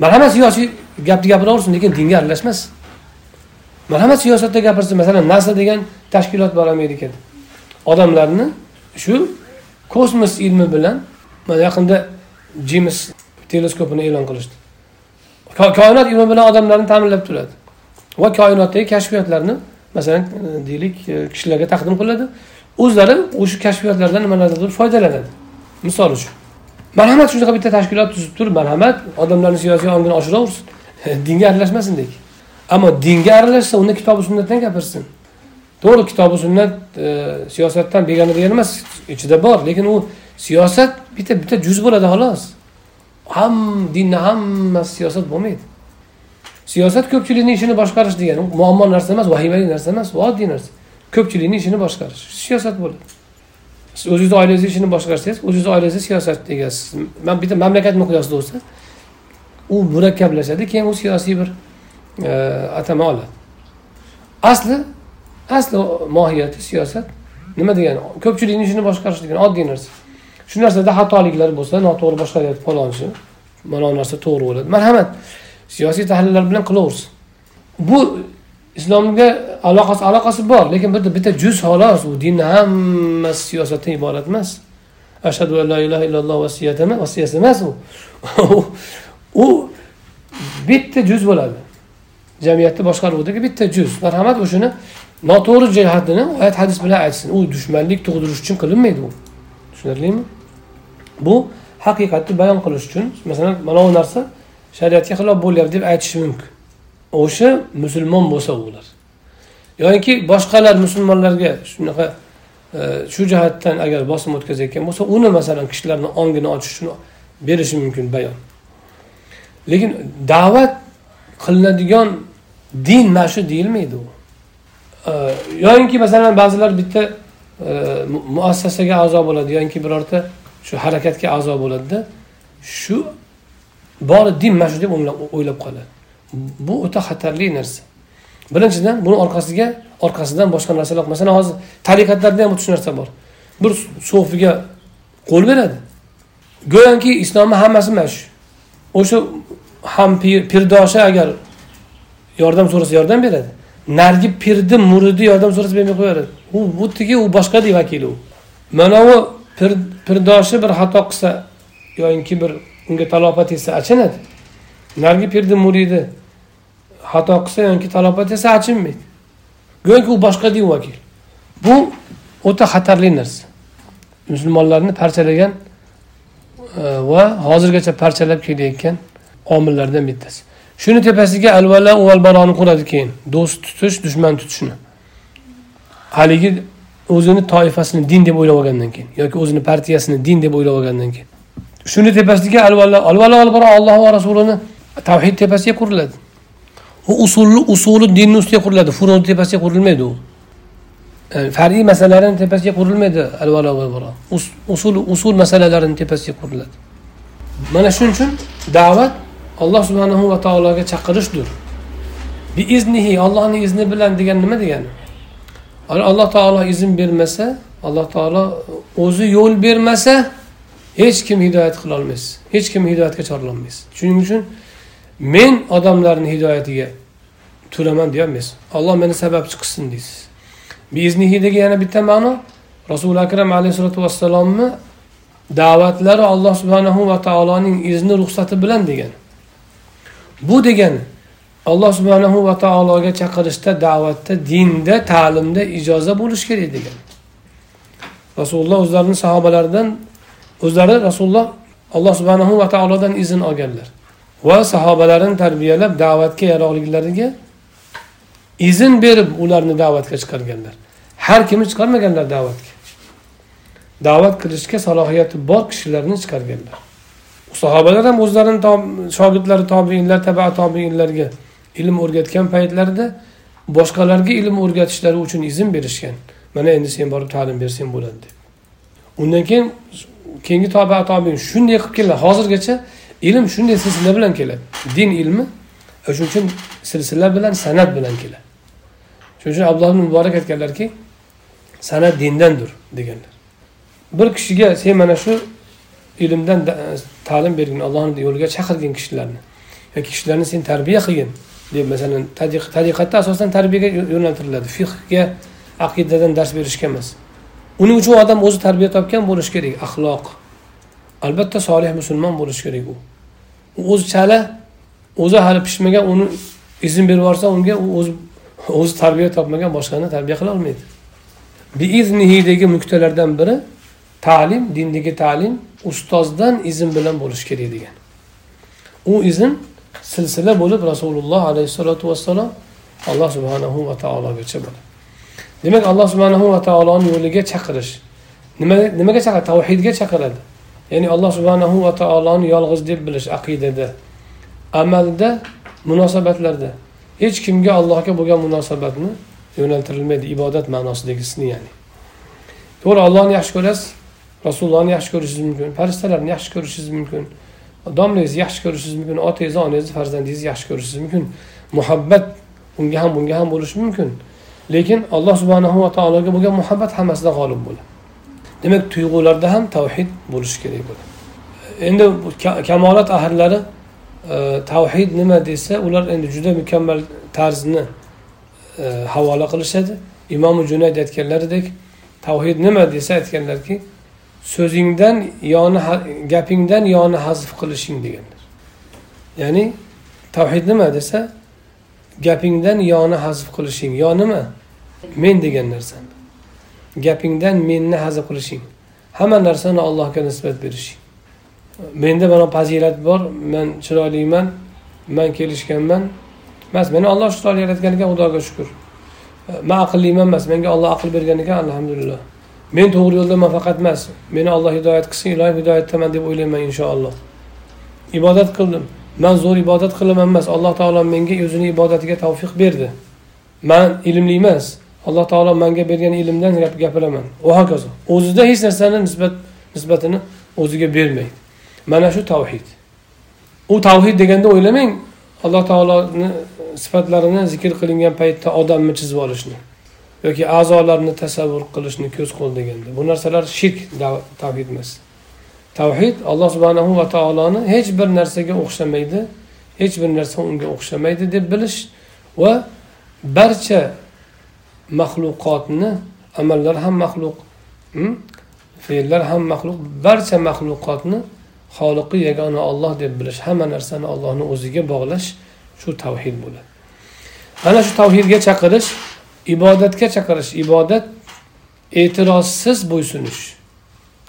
marhamat siyosiy gapni gapiraversin lekin dinga aralashmas man hamma siyosatda gapirsin masalan nasa degan tashkilot bor amerikada. Odamlarni shu kosmos ilmi bilan mana yaqinda jemis teleskopini e'lon qilishdi koinot ilmi bilan odamlarni ta'minlab turadi va koinotdagi kashfiyotlarni masalan e, deylik e, kishilarga taqdim qiladi o'zlari o'sha kashfiyotlardan nimalardir foydalanadi. Misol uchun marhamat shunaqa bitta tashkilot tuzib turib marhamat odamlarni siyosiy ongini oshiraversin <laughs> dinga aralashmasin deylik. Ammo dinga aralashsa unda kitobi sunnatdan gapirsin. To'g'ri kitobi sunnat e, siyosatdan begona degani emas ichida bor lekin u siyosat bitta bitta juz bo'ladi xolos. Ham dinni hammasi siyosat bo'lmaydi. Siyosat ko'pchilikni ishini boshqarish degani muammo narsa emas vahimali narsa emas u oddiy narsa. Ko'pchilikni ishini boshqarish siyosat bo'ladi. Siz o'zingizni oilangizni ishini boshqarsangiz o'zingizni oilangizni siyosat egasiz man bitta mamlakat miqyosida bo'lsa u murakkablashadi keyin u siyosiy bir e, atama oladi. Asli asli mohiyati siyosat nima degani? Ko'pchilikni ishini boshqarish degani oddiy narsa. Shu narsada xatoliklar bo'lsa noto'g'ri boshqaryapti falonchi mana bu narsa to'g'ri bo'ladi. Marhamat. Siyosiy tahlillar bilan qilaversin. Bu islomga aloqasi aloqasi bor lekin bitta bitta juz xolos. U dinni hammasi siyosatdan iborat emas. Ashhadu an la ilaha illalloh vasiyat emas emas u. <laughs> U bitta juz bo'ladi. Jamiyatni boshqaruvdagi bitta juz. Marhamat o'shani noto'g'ri jihatini oyat hadis bilan aytsin. U dushmanlik tug'dirish uchun qilinmaydi u. Tushunarlimi? Bu haqiqatni bayon qilish uchun masalan mana bu narsa shariatga xilof bo'lyapti deb aytishi mumkin. O'sha musulmon bo'lsa ular. Yoki boshqalar musulmonlarga shunaqa e, shu jihatdan agar bosim o'tkazayotgan bo'lsa uni masalan kishilarni ongini ochish uchun berishi mumkin bayon. Lekin da'vat qilinadigan din mana shu deyilmaydi u. E, masalan ba'zilar bitta e, muassasaga a'zo bo'ladi yoki birorta shu harakatga a'zo bo'ladida shu bori din mana shu deb o'ylab qoladi bu o'ta xatarli narsa. Birinchidan buni orqasiga orqasidan boshqa narsalar masalan hozir tariqatlarda ham shu narsa bor. Bir sofiga qo'l beradi. Go'yoki islomni hammasi mana shu. O'sha ham pirdoshi agar yordam so'rasa yordam beradi. Narigi pirni muridi yordam so'rasa bermay qo'yaveradi. U bu tigi u boshqa vakili u. Mana bu pirdoshi bir xato qilsa yoyinki bir unga talofat yetsa achinadi. Narigi pirni muridi xato qilsa yoki talofat yetsa achinmaydi. Go'yoki u boshqa din vakil. Bu o'ta xatarli narsa. Musulmonlarni parchalagan e, va hozirgacha parchalab kelayotgan omillardan bittasi. Shuni tepasiga alvala val baroni quradi keyin. Do'st tutish dushman tutishni. Haligi o'zini toifasini din deb o'ylab olgandan keyin yoki o'zini partiyasini din deb o'ylab olgandan keyin. Shuni tepasiga alvalo alvalo albaro alloh va rasulini tavhid tepasiga quriladi u usulni usuli dinni ustiga quriladi furuni tepasiga qurilmaydi u far'iy masalalarni tepasiga qurilmaydi alvalo albaro usul usul masalalarini tepasiga quriladi mana shuning uchun da'vat alloh subhanahu va taologa chaqirishdir biiznihi ollohni izni bilan degan nima degani alloh taolo izn bermasa alloh taolo o'zi yo'l bermasa hech kim hidoyat qilolmaysiz hech kim hidoyatga chorlolmaysiz shuning uchun men odamlarni hidoyatiga to'laman deyolmaysiz olloh meni sababchi qilsin deysiz. Biiznihidagi yana bitta ma'no rasuli akram alayhissalotu vassalomni da'vatlari alloh subhanahu va taoloning izni ruxsati bilan degan. Bu degani alloh subhanahu va taologa chaqirishda da'vatda dinda ta'limda ijoza bo'lishi kerak degan. Rasululloh o'zlarini sahobalaridan o'zlari rasululloh alloh subhanahu va taolodan izn olganlar va sahobalarini tarbiyalab da'vatga yaroqliklariga izn berib ularni da'vatga chiqarganlar. Har kimni chiqarmaganlar da'vatga. Da'vat qilishga salohiyati bor kishilarni chiqarganlar. Sahobalar ham o'zlarini shogirdlari tobiinlar taba tobiinlarga ilm o'rgatgan paytlarida boshqalarga ilm o'rgatishlari uchun izn berishgan. Mana endi sen borib ta'lim bersang bo'ladi deb. Undan keyin keyingi toba tobiin shunday qilib keladi hozirgacha ilm shunday silsila bilan keladi. Din ilmi e, shuning uchun silsila bilan san'at bilan keladi. Shuning uchun abdulloh muborak aytganlarki san'at dindandir deganlar. Bir kishiga sen mana shu ilmdan e, ta'lim bergin allohni yo'liga chaqirgin kishilarni yoki kishilarni sen tarbiya qilgin deb masalan tariqatda asosan tarbiyaga yo'naltiriladi. Fiqga aqidadan dars berishga emas. Uning uchun odam o'zi tarbiya topgan bo'lishi kerak axloq. Albatta solih musulmon bo'lishi kerak u. O'zi chala o'zi hali pishmagan uni izn berib yuborsa unga u o'zi o'zi tarbiya topmagan boshqani tarbiya qila olmaydi. Biiznihidagi nuqtalardan biri ta'lim dindagi ta'lim ustozdan izn bilan bo'lishi kerak degan. U izn silsila bo'lib rasululloh alayhissalotu vassalom alloh subhanahu va taologacha bo'ladi. Demak alloh subhanahu va taoloni yo'liga chaqirish. Nima nimaga chaqiradi tavhidga chaqiradi? Ya'ni alloh subhanahu va taoloni yolg'iz deb bilish aqidada amalda munosabatlarda. Hech kimga allohga bo'lgan munosabatni yo'naltirilmaydi ibodat ma'nosidagisini ya'ni. To'g'ri ollohni yaxshi ko'rasiz rasulullohni yaxshi ko'rishingiz mumkin farishtalarni yaxshi ko'rishingiz mumkin domlangizni yaxshi ko'rishingiz mumkin otangizni onangizni farzandingizni yaxshi ko'rishingiz mumkin. Muhabbat unga ham bunga ham bo'lishi mumkin. Lekin alloh subhanahu va taologa bo'lgan muhabbat hammasida g'olib bo'ladi demak tuyg'ularda ham tavhid bo'lishi kerak bo'ladi endi kamolat ahllari e, tavhid nima desa ular endi juda mukammal tarzni e, havola qilishadi. Imomi junayd aytganlaridek tavhid nima desa aytganlarki so'zingdan yoni gapingdan yoni hazf qilishing deganlar. Ya'ni tavhid nima desa gapingdan yoni hazf qilishing. Yo nima? Men degan narsa gapingdan menni hazf qilishing. Hamma narsani allohga nisbat berishing. Menda mana fazilat bor. Man chiroyliman. Man kelishganman. Emas meni olloh chiroyli yaratganiga xudoga shukur man aqlliman emas. Menga olloh aql bergan ekan alhamdulillah. Men to'g'ri yo'ldaman faqat emas. Meni olloh hidoyat qilsin ilohim hidoyatdaman deb o'ylayman inshaalloh. Ibodat qildim. Man zo'r ibodat qilaman emas. Alloh taolo menga o'zini ibodatiga tavfiq berdi. Man ilmli emas. Alloh taolo manga bergan ilmdan gapiraman. Va hokazo. O'zida hech narsani nisbat nisbatini o'ziga bermaydi. Mana shu tavhid. U tavhid deganda o'ylamang alloh taoloni sifatlarini zikr qilingan paytda odamni chizib olishni yoki a'zolarni tasavvur qilishni ko'z qo'l deganda. Bu narsalar shirk tavhid emas. Tavhid alloh subhanahu va taoloni hech bir narsaga o'xshamaydi hech bir narsa unga o'xshamaydi deb bilish va barcha maxluqotni amallar ham maxluq hmm? fe'llar ham maxluq barcha maxluqotni xoliqi yagona olloh deb bilish hamma narsani ollohni o'ziga bog'lash shu tavhid bo'ladi. Ana shu tavhidga chaqirish ibodatga chaqirish ibodat e'tirozsiz bo'ysunish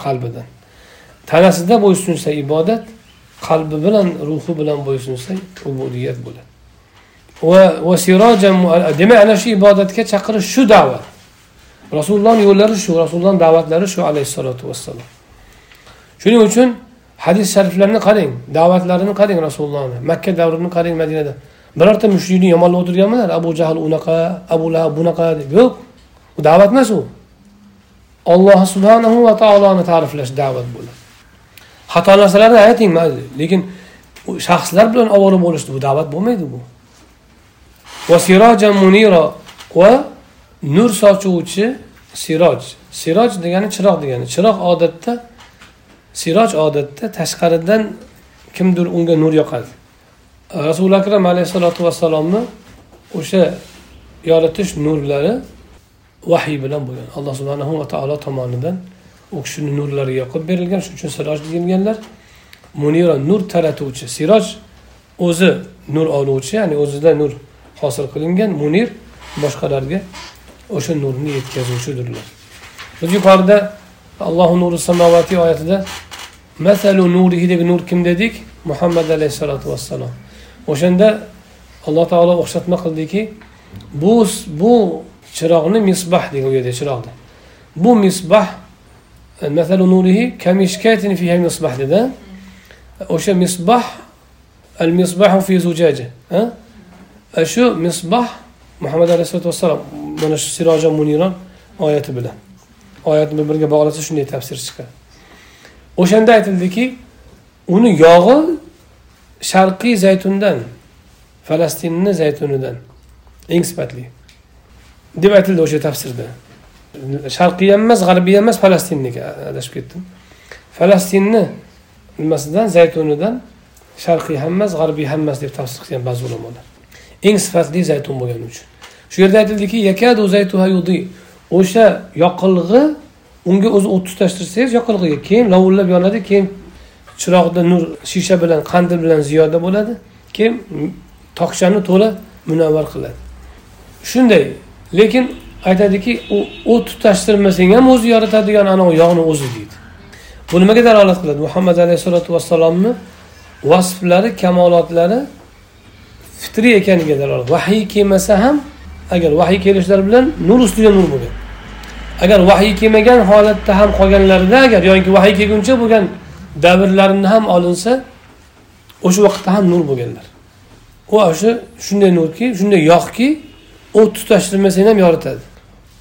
qalbidan. Tanasida bo'ysunsa ibodat qalbi bilan ruhi bilan bo'ysunsa ubudiyat bo'ladi. Va demak ana shu ibodatga chaqirish shu da'vat. Rasulullohni yo'llari shu rasulullohni da'vatlari shu alayhissalotu vassalom. Shuning uchun hadis shariflarni qarang da'vatlarini qarang rasulullohni makka davrini qarang madinada. Birorta mushrikni yomonlab o'tirganmilar abu jahl unaqa abu lahab bunaqa deb. Yo'q u da'vat emas u. Alloh subhanahu va taoloni ta'riflash da'vat bo'ladi. Xato narsalarni ayting mayli lekin shaxslar bilan ovora bo'lishdi. Bu da'vat bo'lmaydi bu. Muniro va nur sochuvchi siroj. Siroj degani chiroq degani. Chiroq odatda siroj odatda tashqaridan kimdir unga nur yoqadi. Rasuli akram alayhissalotu vassalomni o'sha yoritish nurlari vahiy bilan bo'lgan. Alloh subhanahu va taolo tomonidan u kishini nurlari yoqib berilgan shuning uchun siroj deyilganlar munira nur taratuvchi siroj o'zi nur oluvchi ya'ni o'zida nur hosil qilingan munir boshqalarga o'sha nurni yetkazuvchidirlar. Biz yuqorida allohu nuri samovati oyatida masalu nurihidagi nur kim dedik? Muhammad alayhissalotu vassalom. O'shanda alloh taolo o'xshatma qildiki bu bu chiroqni misbah degan u yerda chiroqni bu misbah masalu nurihi kamishkatin fiha misbah dedi. O'sha misbah al misbahu fi zujaja e, shu misbah muhammad alayhisalotu vassalom mana shu siroja muniron oyati bilan. Oyatni bir biriga bog'lasa shunday tafsir chiqadi. O'shanda aytildiki uni yog'i sharqiy zaytundan falastinni zaytunidan eng sifatli. Deb aytildi o'sha tafsirda. Sharqiy ham emas g'arbiy ham emas falastinniki adashib ketdim. Falastinni nimasidan? Zaytunidan. Sharqiy ham emas g'arbiy ham emas deb tafsir qilgan ba'zi ulamolar. Eng sifatli zaytun bo'lgani uchun. Shu yerda aytildiki yakadu zaytuha yudi. O'sha yoqilg'i unga o'zi o't tutashtirsangiz yoqilg'iga keyin lovullab yonadi keyin chiroqda nur shisha bilan qandil bilan ziyoda bo'ladi. Keyin tokchani to'la munavvar qiladi. Shunday lekin aytadiki u o't tutashtirmasang ham o'zi yoritadigan anavi yog'ni o'zi deydi. Bu nimaga dalolat qiladi? Muhammad alayhissalotu vassalomni vasflari kamolotlari fitriy ekaniga dalolat. Vahiy kelmasa ham agar vahiy kelishlari bilan nur ustiga nur bo'lgan. Agar vahiy kelmagan holatda ham qolganlarida agar yoki vahiy kelguncha bo'lgan davrlarini ham olinsa o'sha vaqtda ham nur bo'lganlar. U o'sha shunday nurki shunday yog'ki o't tutashtirmasang ham yoritadi.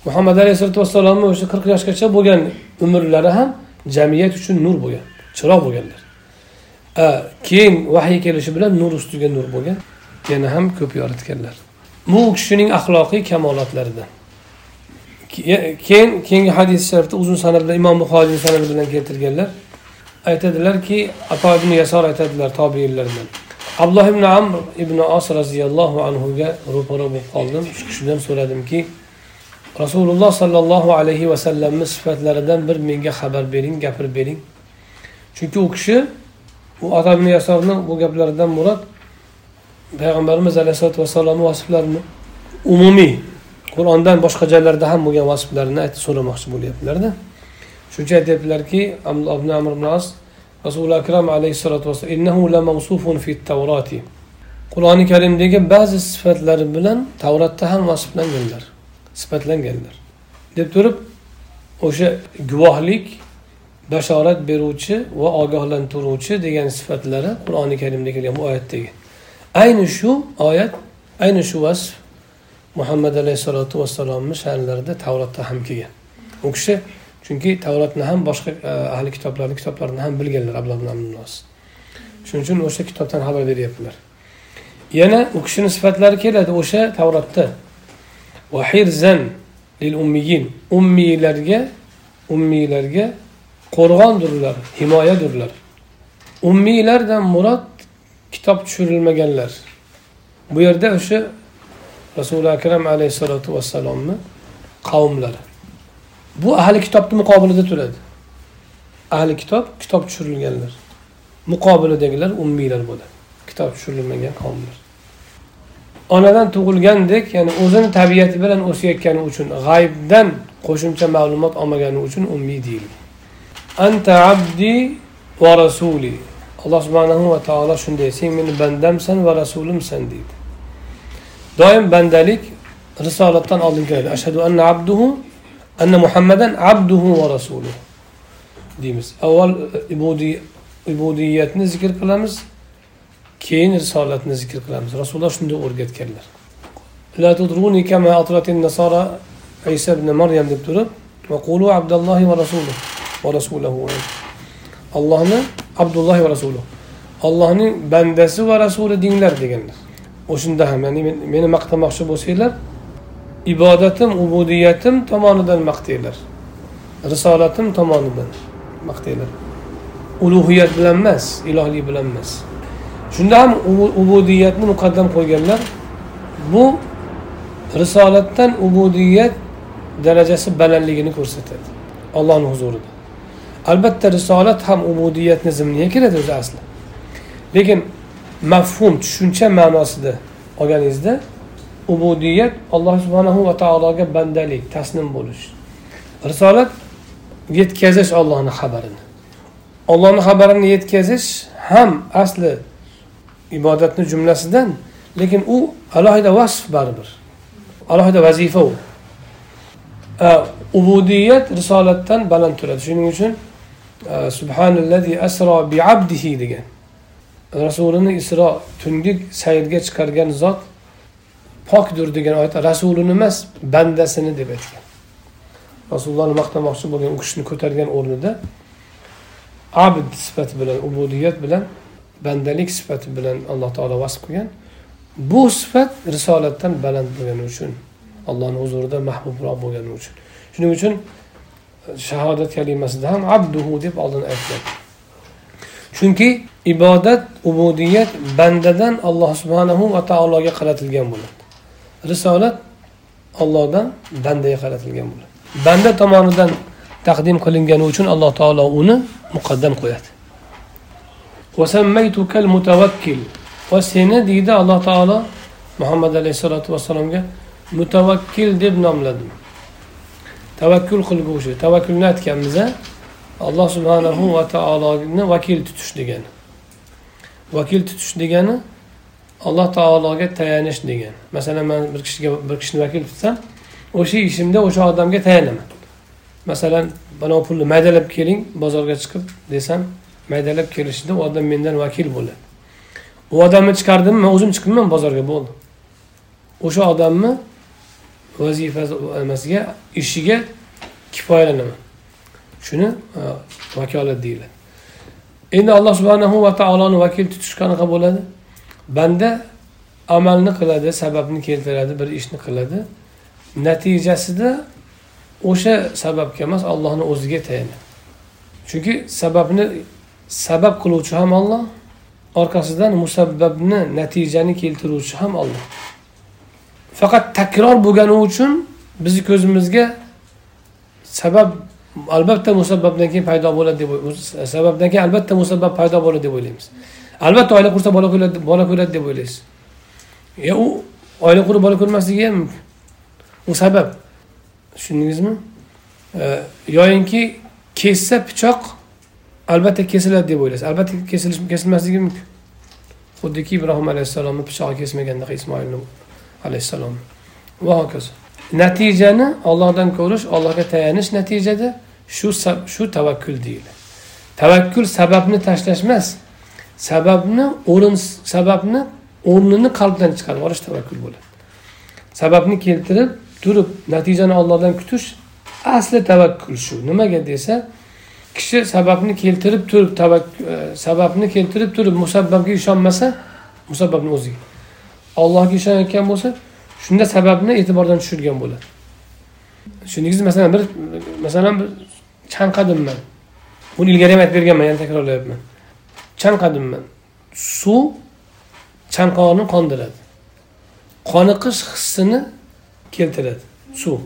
Muhammad alayhisalotu vassalomni o'sha qirq yoshgacha bo'lgan umrlari ham jamiyat uchun nur bo'lgan chiroq bo'lganlar. Keyin vahiy kelishi bilan nur ustiga nur bo'lgan yana ham ko'p yoritganlar. Bu kishining axloqiy kamolotlaridan keyin keyingi hadis sharifda uzun sanad bilan imom buxoriyni sanadi bilan keltirganlar aytadilarki ato ibn yasor aytadilar tobiinlardan abdulloh ibn amr ibn os roziyallohu anhuga ro'para bo'lib qoldim. Shu kishidan so'radimki rasululloh sollallohu alayhi vasallamni sifatlaridan bir menga xabar bering gapirib bering. Chunki u kishi u odamni yasorni bu gaplaridan murod payg'ambarimiz alayhisalotu vassalomni vasflarini umumiy qur'ondan boshqa joylarda ham bo'lgan vasflarini aytib so'ramoqchi bo'lyaptilarda. Shuning uchun aytyaptilarki ibn amr ibn as rasuli akram alayhissalotu vassalom innahu la fi qur'oni karimdagi ba'zi sifatlari bilan tavratda ham vasflanganlar sifatlanganlar. Deb turib o'sha guvohlik bashorat beruvchi va ogohlantiruvchi degan sifatlari qur'oni karimda kelgan bu oyatdagi. Ayni shu oyat ayni shu vasf muhammad alayhissalotu vassalomni sha'nlarida tavratda ham kelgan. U kishi chunki tavratni ham boshqa e, ahli kitoblarni kitoblarini ham bilganlar abdulloh shuning uchun o'sha kitobdan xabar beryaptilar. Yana u kishini sifatlari keladi o'sha va hirzan lil ummiyin. Ummiylarga ummiylarga qo'rg'ondirlar himoyadirlar ummiylardan murod kitob tushirilmaganlar. Bu yerda o'sha rasuli akram alayhissalotu vassalomni qavmlari. Bu ahli kitobni muqobilida turadi. Ahli kitob kitob tushirilganlar. Muqobilidagilar ummiylar bo'ladi. Kitob tushirilmagan qavmlar. Onadan tug'ilgandek ya'ni o'zini tabiati bilan o'sayotgani uchun g'aybdan qo'shimcha ma'lumot olmagani uchun ummiy deyilgan anta abdi va rasuli. Alloh subhanahu va taolo shunday sen meni bandamsan va rasulimsan deydi. Doim bandalik risolatdan oldin keladi. Ashhadu anna abduhu anna muhammadan abduhu va rasuluhu deymiz. Avval ibudiyatni zikr qilamiz keyin risolatni zikr qilamiz. Rasululloh shunday o'rgatganlar. Iso nasara isa ibn maryam deb turib va qulu va rasuluh va rasulahu. Allohni abdulloh va rasuluh. Allohning bandasi va rasuli denglar deganlar. O'shanda ham ya'ni meni maqtamoqchi bo'lsanglar ibodatim ubudiyatim tomonidan maqtanglar. Risolatim tomonidan maqtanglar. Ulug'iyat bilan emas ilohlik bilan emas. Shunda ham ubudiyatni muqaddam qo'yganlar bu risolatdan ubudiyat darajasi balandligini ko'rsatadi ollohni huzurida. Albatta risolat ham ubudiyatni zimniga kiradi o'zi asli. Lekin mafhum tushuncha ma'nosida olganingizda ubudiyat alloh subhanahu va taologa bandalik taslim bo'lish. Risolat yetkazish ollohni xabarini. Ollohni xabarini yetkazish ham asli ibodatni jumlasidan lekin u alohida vasf baribir. Alohida vazifa u. Ubudiyat risolatdan baland turadi. Shuning uchun subhanallazi asro bi abdihi degan. Rasulini isro tungi sayrga chiqargan zot pokdir degan oyatda rasulini emas bandasini deb aytgan. Rasulullohni maqtamoqchi bo'lgan u kishini ko'targan o'rnida abd sifati bilan ubudiyat bilan bandalik sifati bilan alloh taolo vasf qilgan. Bu sifat risolatdan baland bo'lgani uchun allohni huzurida mahbubroq bo'lgani uchun. Shuning uchun shahodat kalimasida ham abduhu deb oldin aytiladi chunki ibodat ubudiyat bandadan alloh subhanahu va taologa qaratilgan bo'ladi. Risolat ollohdan bandaga qaratilgan bo'ladi. Banda tomonidan taqdim qilingani uchun alloh taolo uni muqaddam qo'yadi. Va seni deydi alloh taolo muhammad alayhissalotu vassalomga mutavakkil deb nomladim. Tavakkul qilguvchi tavakkulni aytganmiz alloh subhanahu va taoloni vakil tutish degani. Vakil tutish degani alloh taologa tayanish degani. Masalan man bir kishiga bir kishini vakil tutsam o'sha ishimda o'sha odamga tayanaman. Masalan mana pulni maydalab keling bozorga chiqib desam maydalab kelishida u odam mendan vakil bo'ladi. U odamni chiqardimmi man o'zim chiqibman bozorga bo'ldi. O'sha odamni vazifasi emasiga ishiga kifoyalanaman. Shuni e, vakolat deyiladi. Endi alloh subhanahu va taoloni vakil tutish qanaqa bo'ladi? Banda amalni qiladi sababni keltiradi bir ishni qiladi. Natijasida o'sha sababga emas allohni o'ziga tayanadi. Chunki sababni sabab qiluvchi ham olloh orqasidan musabbabni natijani keltiruvchi ham olloh faqat takror bo'lgani uchun bizni ko'zimizga sabab albatta musabbabdan keyin paydo bo'ladi deb sababdan keyin albatta musabbab paydo bo'ladi deb o'ylaymiz. Albatta oila qursa bola ko'radi bola ko'radi deb o'ylaysiz. E u oila qurib bola ko'rmasligi ham mumkin u sabab tushundingizmi yoyinki kessa pichoq albatta kesiladi deb o'ylaysiz. Albatta kesilish kesilmasligi mumkin xuddiki ibrohim alayhissalomni pichog'i kesmaganda ismoilni alayhissalom. Va hokazo. Natijani ollohdan ko'rish ollohga tayanish natijada shu shu tavakkul deyiladi. Tavakkul sababni tashlash emas sababni o'rin sababni o'rnini qalbdan chiqarib olish tavakkul bo'ladi. Sababni keltirib turib natijani ollohdan kutish asli tavakkul shu. Nimaga desa kishi sababni keltirib turib e, sababni keltirib turib musabbabga ishonmasa musabbabni o'ziga allohga ishonayotgan bo'lsa shunda sababni e'tibordan tushirgan bo'ladi. Tushundingizmi? Masalan bir masalan bir chanqadim man buni ilgari ham aytib berganman yana takrorlayapman. Chanqadim man suv chanqoqni qondiradi. Qoniqish hissini keltiradi. Suv.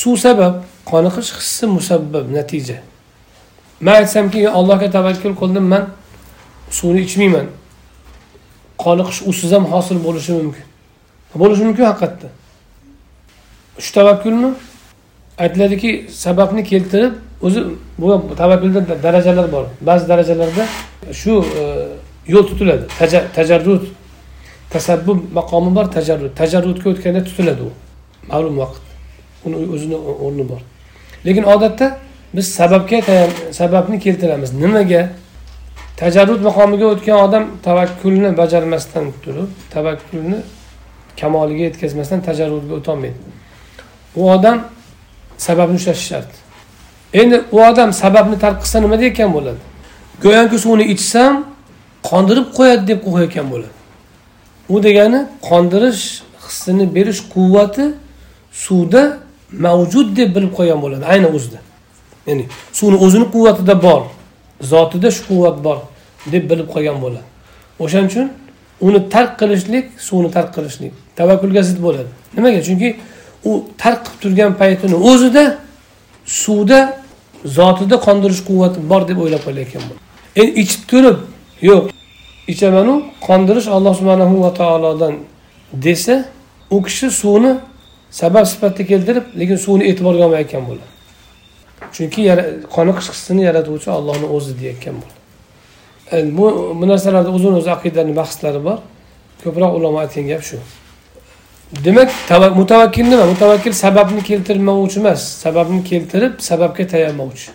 Suv sabab qoniqish hissi musabbab natija. Man aytsamki allohga tavakkul qildim man suvni ichmayman. Qoniqish usiz ham hosil bo'lishi mumkin. Bo'lishi mumkin haqiqatda. Shu tavakkulmi? Aytiladiki sababni keltirib o'zi bu tavakkulda darajalar bor. Ba'zi darajalarda shu e, yo'l tutiladi. Tajarrud tasabbub maqomi bor tajarrud. Tajarrudga o'tganda tutiladi u. Ma'lum vaqt. Uni o'zini o'rni bor. Lekin odatda biz sababga sababni keltiramiz. Nimaga? Tajarrud maqomiga o'tgan odam tavakkulni bajarmasdan turib tavakkulni kamoliga yetkazmasdan tajarrudga o'tolmaydi. U odam sababni ushlashi shart. Endi u odam sababni tark qilsa nima deyotgan bo'ladi? Go'yoki suvni ichsam qondirib qo'yadi deb qo'yayotgan bo'ladi. U degani qondirish hissini berish quvvati suvda mavjud deb bilib qo'ygan bo'ladi ayni o'zida. Ya'ni suvni o'zini quvvatida bor zotida shu quvvat bor deb bilib qolgan bo'ladi. O'shaning uchun uni tark qilishlik suvni tark qilishlik tavakkulga zid bo'ladi. Nimaga? Chunki u tark qilib turgan paytini o'zida suvda zotida qondirish quvvati bor deb o'ylab qolayotgan bo'ladi. Endi ichib turib yo'q ichamanu qondirish alloh subhanahu va taolodan desa u kishi suvni sabab sifatida keltirib lekin suvni e'tiborga olmayotgan bo'ladi. Chunki qoniqish hissini yaratuvchi ollohni o'zi deyayotgan bo'ldi. Bu bu narsalarda o'zini o'zi aqidani bahslari bor. Ko'proq ulamo aytgan gap shu. Demak mutavakkil nima? Mutavakkil sababni keltirmovchi emas. Sababni keltirib sababga tayanmovchi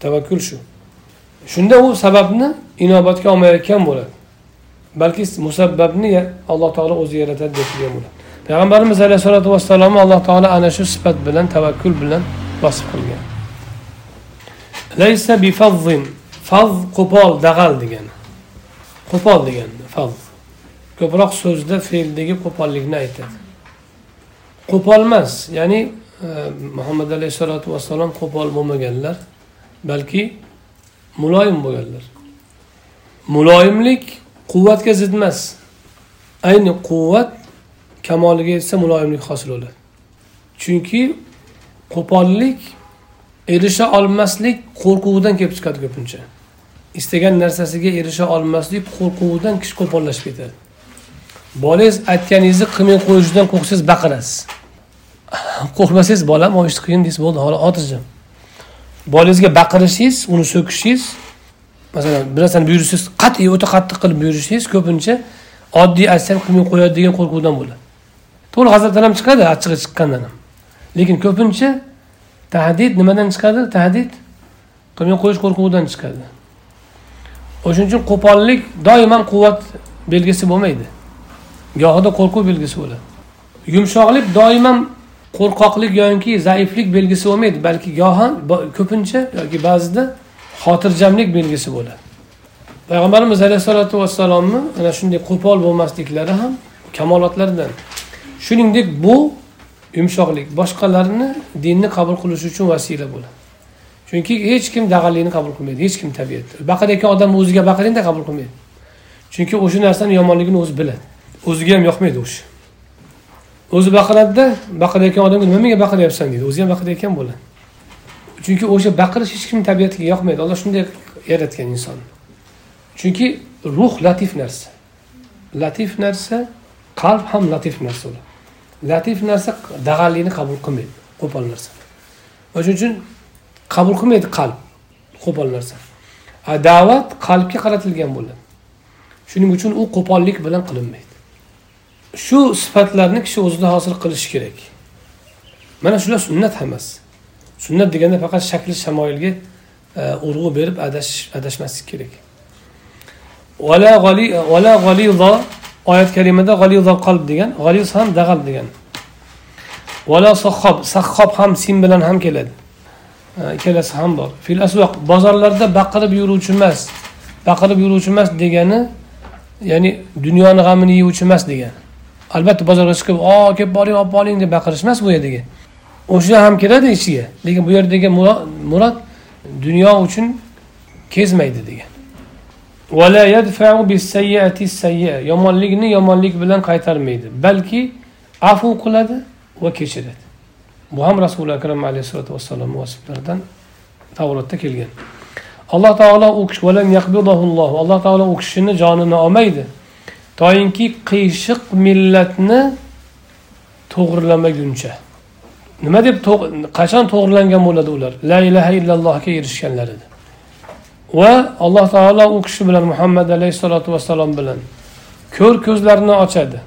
tavakkul shu. Shunda u sababni inobatga olmayotgan bo'ladi. Balki musabbabni alloh taolo o'zi yaratadi deb bo'ladi. Payg'ambarimiz alayhissalotu vassalomni alloh taolo ana shu sifat bilan tavakkul bilan vasf qilgan. Laysa bifazzin faz qo'pol dag'al degani qo'pol degani faz ko'proq so'zda fe'ldagi qo'pollikni aytadi qo'pol emas ya'ni e, muhammad alayhissalotu vassalom qo'pol bo'lmaganlar balki muloyim bo'lganlar muloyimlik quvvatga zid emas ayni quvvat kamoliga yetsa muloyimlik hosil bo'ladi chunki qo'pollik erisha olmaslik qo'rquvidan kelib chiqadi ko'pincha. Istagan narsasiga erisha olmaslik qo'rquvidan kishi qo'pollashib ketadi. Bolangiz aytganingizni qilmay qo'yishidan qo'rqsangiz baqirasiz. <laughs> Qo'rqmasangiz bolam mana ishni qiyin deysiz bo'ldi xotirjam. Bolangizga baqirishingiz uni so'kishingiz masalan bir narsani buyursangiz qat'iy o'ta qattiq qilib buyurishingiz ko'pincha oddiy aytsam qilmay qo'yadi degan qo'rquvdan bo'ladi. To'g'ri g'azabdan ham chiqadi achchig'i chiqqandan ham. Lekin ko'pincha tahdid nimadan chiqadi? Tahdid qilmay qo'yish qo'rquvidan chiqadi. O'shaning uchun qo'pollik doim ham quvvat belgisi bo'lmaydi. Gohida qo'rquv belgisi bo'ladi. Yumshoqlik doim ham qo'rqoqlik yoki zaiflik belgisi bo'lmaydi balki goho ko'pincha yoki ba'zida xotirjamlik belgisi bo'ladi. Payg'ambarimiz alayhissalotu vassalomni ana shunday qo'pol bo'lmasliklari ham kamolotlardan. Shuningdek bu yumshoqlik. Boshqalarni dinni qabul qilish uchun vasila bo'ladi. Chunki hech kim dag'allikni qabul qilmaydi hech kim tabiatda baqirayotgan odam o'ziga baqiringda qabul qilmaydi. Chunki o'sha narsani yomonligini o'zi biladi. O'ziga ham yoqmaydi o'sha. O'zi baqiradida baqirayotgan odamga nimaga baqiryapsan deydi. O'zi ham baqirayotgan bo'ladi. Chunki o'sha baqirish hech kimni tabiatiga yoqmaydi. Alloh shunday yaratgan insonni chunki ruh latif narsa. Latif narsa qalb ham latif narsa. bo'ladi latif narsa dag'allikni qabul qilmaydi qo'pol narsa. O'shaning uchun qabul qilmaydi qalb qo'pol narsa. Da'vat qalbga qaratilgan bo'ladi. Shuning uchun u qo'pollik bilan qilinmaydi. Shu sifatlarni kishi o'zida hosil qilishi kerak. Mana shular sunnat hammasi. Sunnat deganda faqat shakli shamoilga e, urg'u berib adashish adashmaslik kerak. Oyat karimada g'alizo qalb degan g'aliz ham dag'al degan. Vala sahhob sahhob ham sin bilan ham keladi. Ikkalasi ham bor. Fil asvoq bozorlarda baqirib yuruvchi emas baqirib yuruvchi emas degani ya'ni dunyoni g'amini yeyuvchi emas degani. Albatta bozorga chiqib o kelib boring olib boring deb baqirish emas bu yerdagi. O'sha ham kiradi ichiga lekin bu yerdagi murod dunyo uchun kezmaydi degan. Yomonlikni yomonlik bilan qaytarmaydi. Balki afu qiladi va kechiradi. Bu ham rasuli akram alayhissalotu vassalom vasiflaridan tavrotda kelgan. Alloh taolo u kishi alloh. Taolo u kishini jonini olmaydi. Toinki qiyshiq millatni to'g'rilamaguncha nima deb qachon to'g'irlangan bo'ladi ular? La ilaha illallohga erishganlarida va alloh taolo u kishi bilan muhammad alayhissalotu vassalom bilan ko'r ko'zlarni ochadi.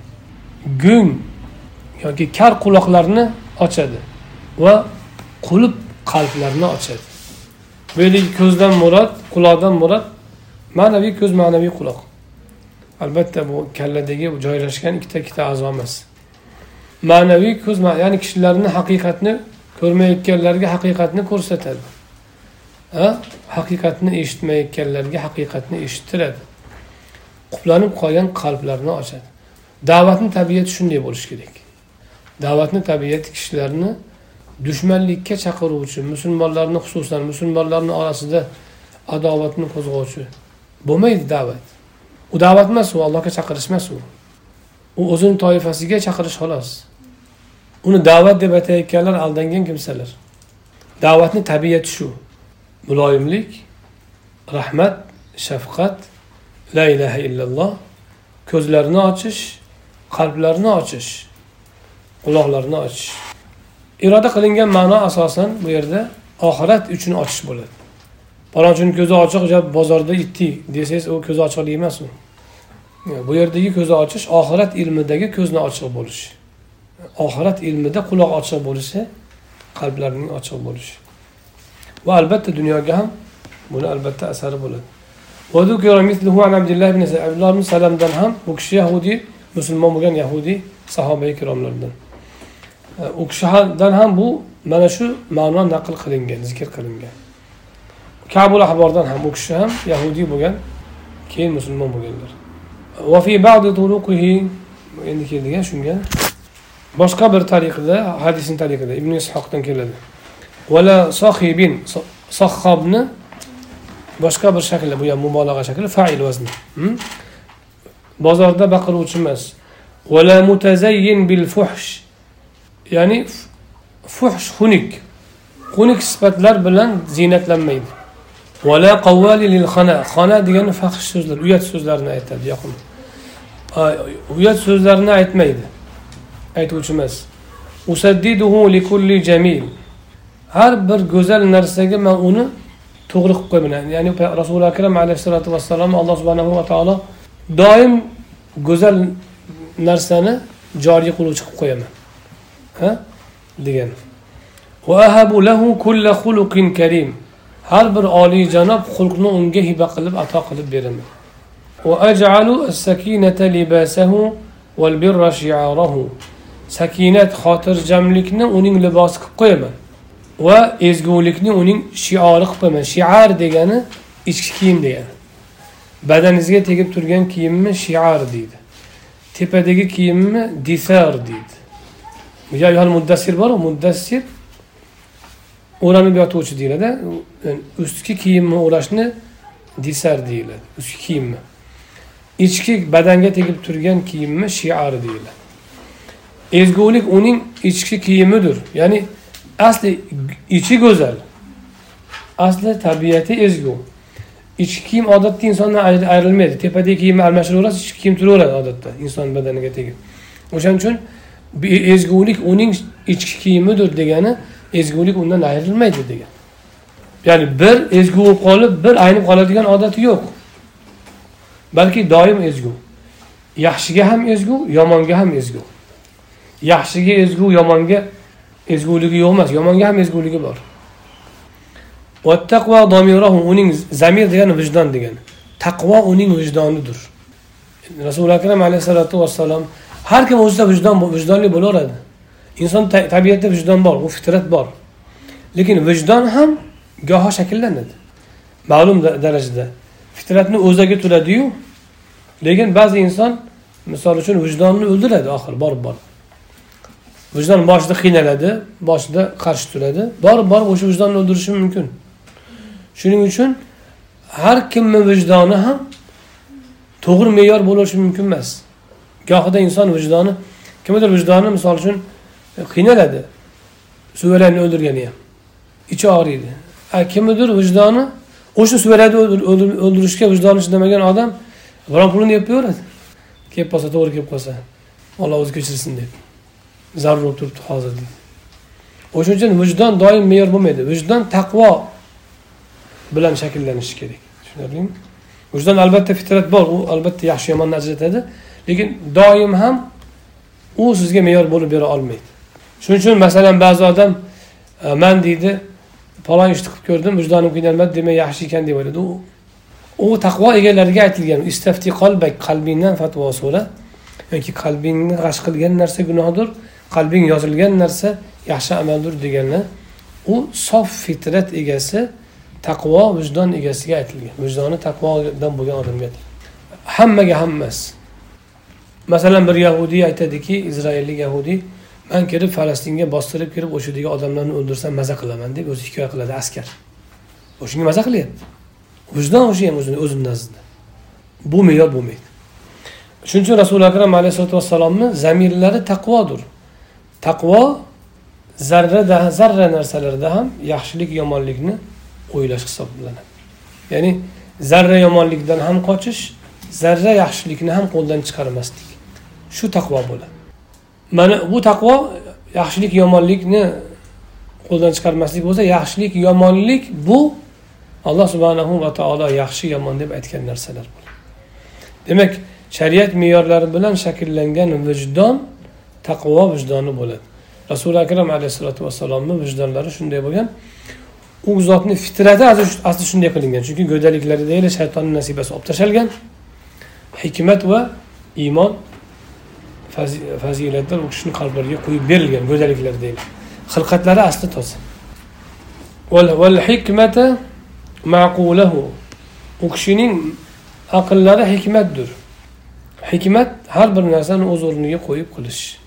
Gung yoki kar quloqlarni ochadi va qulib qalblarni ochadi. Bu yerdagi ko'zdan murod quloqdan murod ma'naviy ko'z ma'naviy quloq. Albatta bu kalladagi joylashgan ikkita ikkita a'zo emas. Ma'naviy ko'z ya'ni kishilarni haqiqatni ko'rmayotganlarga haqiqatni ko'rsatadi. Haqiqatni eshitmayotganlarga haqiqatni eshittiradi. Quplanib qolgan qalblarni ochadi. Da'vatni tabiati shunday bo'lishi kerak. Da'vatni tabiati kishilarni dushmanlikka chaqiruvchi musulmonlarni xususan musulmonlarni orasida adovatni qo'zg'ovchi bo'lmaydi da'vat. U da'vat emas u allohga chaqirish emas u. U o'zini toifasiga chaqirish xolos. Uni da'vat deb aytayotganlar aldangan kimsalar. Da'vatni tabiati shu. Muloyimlik rahmat shafqat la ilaha illalloh ko'zlarini ochish qalblarini ochish quloqlarini ochish. Iroda qilingan ma'no asosan bu yerda oxirat uchun ochish bo'ladi. Palonchini ko'zi ochiq bozorda itdik desangiz u ko'zi ochiqlik emas u. Bu yerdagi ko'zi ochish oxirat ilmidagi ko'zni ochiq bo'lish oxirat ilmida quloq ochiq bo'lishi qalblarning ochiq bo'lishi. Va albatta dunyoga ham buni albatta asari bo'ladi. Abdulloh ibn salamdan ham bu kishi yahudiy musulmon bo'lgan yahudiy sahoba ikromlardan u kishidan ham bu mana shu ma'no naql qilingan zikr qilingan. Kabul ahbordan ham u kishi ham yahudiy bo'lgan keyin musulmon bo'lganlar. Endi keldik shunga. Boshqa bir tariqada hadisni tariqida ibn ishoqdan keladi. Vala sohibin sohobni boshqa bir shakli bu ham mubolag'a shakli fail vazni. Hmm? Bozorda baqiruvchi emas vala mutazayyin bil fuhsh. Ya'ni fuhsh xunuk xunuk sifatlar bilan ziynatlanmaydi vala qavvali lil xana xona degani fahsh so'zlar uyat so'zlarni aytadi yoqim uyat so'zlarni aytmaydi aytuvchi emas usaddiduhu likulli jamil. Har bir go'zal narsaga man uni to'g'ri qilib qo'yaman ya'ni rasuli akram alayhissalotu vassalom alloh subhanahu va taolo doim go'zal narsani joriy qiluvchi qilib qo'yaman. Ha? Degan. Har bir oliyjanob xulqni unga hiba qilib ato qilib beraman. Sakinat xotirjamlikni uning libosi qilib qo'yaman. Va ezgulikni uning shiori qilib qo'yaman shiar degani ichki kiyim degani badaningizga tegib turgan kiyimni shiar deydi. Tepadagi kiyimni disar deydi. Muddassir boru muddassir o'ranib yotuvchi deyiladi. Ustki kiyimni o'rashni disar deyiladi. Ustki kiyimni ichki badanga tegib turgan kiyimni shiari deyiladi. Ezgulik uning ichki kiyimidir. Ya'ni asli ichi go'zal. Asli tabiati ezgu. Ichki kiyim odatda insondan ayrilmaydi. Tepadagi kiyimni almashtiraverasiz ichki kiyim turaveradi odatda inson badaniga tegib. O'shaning uchun ezgulik uning ichki kiyimidir degani ezgulik undan ayrilmaydi degan. Ya'ni bir ezgu bo'lib qolib bir aynib qoladigan odati yo'q. Balki doim ezgu. Yaxshiga ham ezgu yomonga ham ezgu. Yaxshiga ezgu yomonga ezguligi yo'q emas yomonga ham ezguligi bor. Uning zamir degani vijdon degani taqvo uning vijdonidir. Rasuli akram alayhissalotu vassalom har kim o'zida vijdon vijdonli bo'laveradi. Inson tabiatida vijdon bor u fitrat bor. Lekin vijdon ham goho shakllanadi. Ma'lum darajada. Fitratni o'zaga turadiyu lekin ba'zi inson misol uchun vijdonni o'ldiradi oxiri borib borib vijdon boshida qiynaladi boshida qarshi turadi. Borib borib o'sha vijdonni o'ldirishi mumkin. Shuning uchun har kimni vijdoni ham to'g'ri me'yor bo'lishi mumkin emas. Gohida inson vijdoni kimnidir vijdoni misol uchun qiynaladi suvarakni o'ldirgani ham. Ichi og'riydi kimnidir vijdoni o'sha suvarakni o'ldirishga vijdoni chidamagan odam biron pulini yeb qo'yaveradi. Kelib qolsa to'g'ri kelib qolsa alloh o'zi kechirsin deb. Zarur bo'lib turibdi hozir. Deydi o'shaning uchun vijdon doim me'yor bo'lmaydi. Vijdon taqvo bilan shakllanishi kerak. Tushunarlimi? Vijdon albatta fitrat bor u albatta yaxshi yomonni ajratadi lekin doim ham u sizga me'yor bo'lib bera olmaydi. Shuning uchun masalan ba'zi odam e, man deydi falon ishni qilib ko'rdim vijdonim qiynalmadi demak yaxshi ekan deb o'yladi. U u taqvo egalariga aytilgan istafti qalbak qalbingdan fatvo so'ra yoki qalbingni g'ash qilgan narsa gunohdir qalbing yozilgan narsa yaxshi amaldir degani u sof fitrat egasi taqvo vijdon egasiga aytilgan. Vijdoni taqvodan bo'lgan odamga hammaga ham emas. Masalan bir yahudiy aytadiki izroillik yahudiy man kirib falastinga bostirib kirib o'sha yerdagi odamlarni o'ldirsam maza qilaman deb o'zi hikoya qiladi askar. O'shanga maza qilyapti. Vijdon o'sha ham o'zini o'zini nazdida. Bu me'yor bo'lmaydi. Shuning uchun rasuli akram alayhisalotu vassalomni zamirlari taqvodir taqvo zarrada zarra narsalarda ham yaxshilik yomonlikni o'ylash hisoblanadi. Ya'ni zarra yomonlikdan ham qochish zarra yaxshilikni ham qo'ldan chiqarmaslik. Shu taqvo bo'ladi. Mana bu taqvo yaxshilik yomonlikni qo'ldan chiqarmaslik bo'lsa yaxshilik yomonlik bu alloh subhanahu va taolo yaxshi yomon deb aytgan narsalar demak shariat me'yorlari bilan shakllangan vijdon taqvo vijdoni bo'ladi. Rasuli akram alayhissalotu vassalomni vijdonlari shunday bo'lgan. U zotni fitrati asli shunday qilingan chunki go'daliklarida shaytonni nasibasi olib tashlgan hikmat va iymon fazilatlar u kishini qalblariga qo'yib berilgan go'daliklarda xilqatlari asli toza. Hikmata u kishining aqllari hikmatdir. Hikmat har bir narsani o'z o'rniga qo'yib qilish.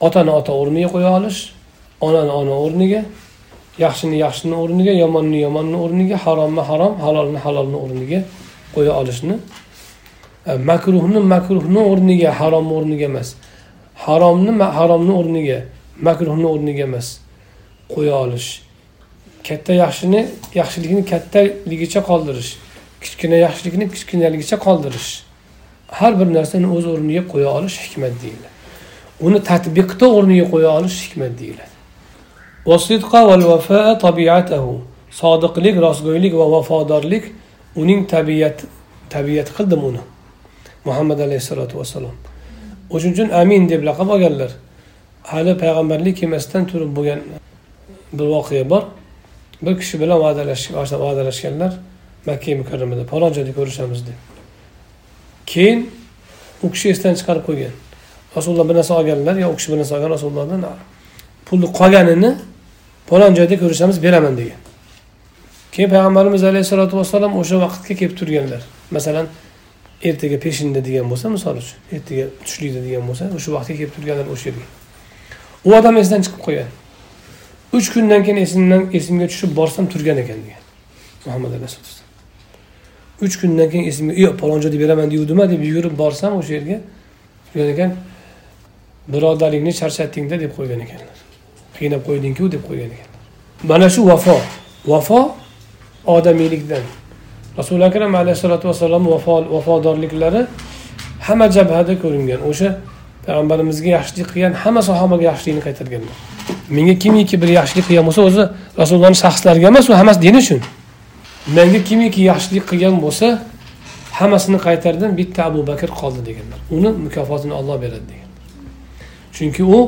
Otani ota o'rniga qo'ya olish onani ona o'rniga yaxshini yaxshini o'rniga yomonni yomonni o'rniga haromni harom halolni halolni o'rniga qo'ya olishni. E, makruhni makruhni o'rniga haromni o'rniga emas. Haromni haromni o'rniga makruhni o'rniga emas. Qo'ya olish. Katta yaxshini yaxshilikni kattaligicha qoldirish. Kichkina yaxshilikni kichkinaligicha qoldirish. Har bir narsani o'z o'rniga qo'ya olish hikmat deyiladi. Uni tatbiqni o'rniga qo'ya olish hikmat deyiladi. Sodiqlik rostgo'ylik va vafodorlik uning tabiat tabiat qildim uni. Muhammad alayhissalotu vassalom. O'shuning uchun amin deb laqab olganlar. Hali payg'ambarlik kelmasdan turib bo'lgan bir voqea bor. Bir kishi bilan va'dalashganlar makka mukarramada falon joyda ko'rishamiz deb. Keyin u kishi esdan chiqarib qo'ygan. Rasululloh bir narsa olganlar yo u kishi bir narsa olgan rasulullohdan pulni qolganini palon joyda ko'rishamiz beraman degan. Keyin payg'ambarimiz alayhissalotu vassalom o'sha vaqtga kelib turganlar. Masalan ertaga peshinda degan bo'lsa misol uchun ertaga tushlikda degan bo'lsa o'sha vaqtga kelib turganlar o'sha yerga. U odam esidan chiqib qo'ygan. Uch kundan keyin esimdan esimga tushib borsam turgan ekan degan. Muhammad alayhissalatu uch kundan keyin esimga yo'q palon joyda beraman degandima deb yugurib borsam o'sha yerga turgan ekan. Birodaringni charchatdingda deb qo'ygan ekanlar. Qiynab qo'ydingku deb qo'ygan ekanlar. Mana shu vafo. Vafo odamiylikdan. Rasuli akram alayhissalotu vassalom vafodorliklari hamma jabhada ko'ringan. O'sha payg'ambarimizga yaxshilik qilgan hamma sahobaga yaxshilikni qaytarganlar. Menga kimiki bir yaxshilik qilgan bo'lsa o'zi rasulullohni shaxslariga emas u hammasi din uchun. Menga kimiki yaxshilik qilgan bo'lsa hammasini qaytardim bitta abu bakr qoldi deganlar. Uni mukofotini olloh beradi degan. Chunki u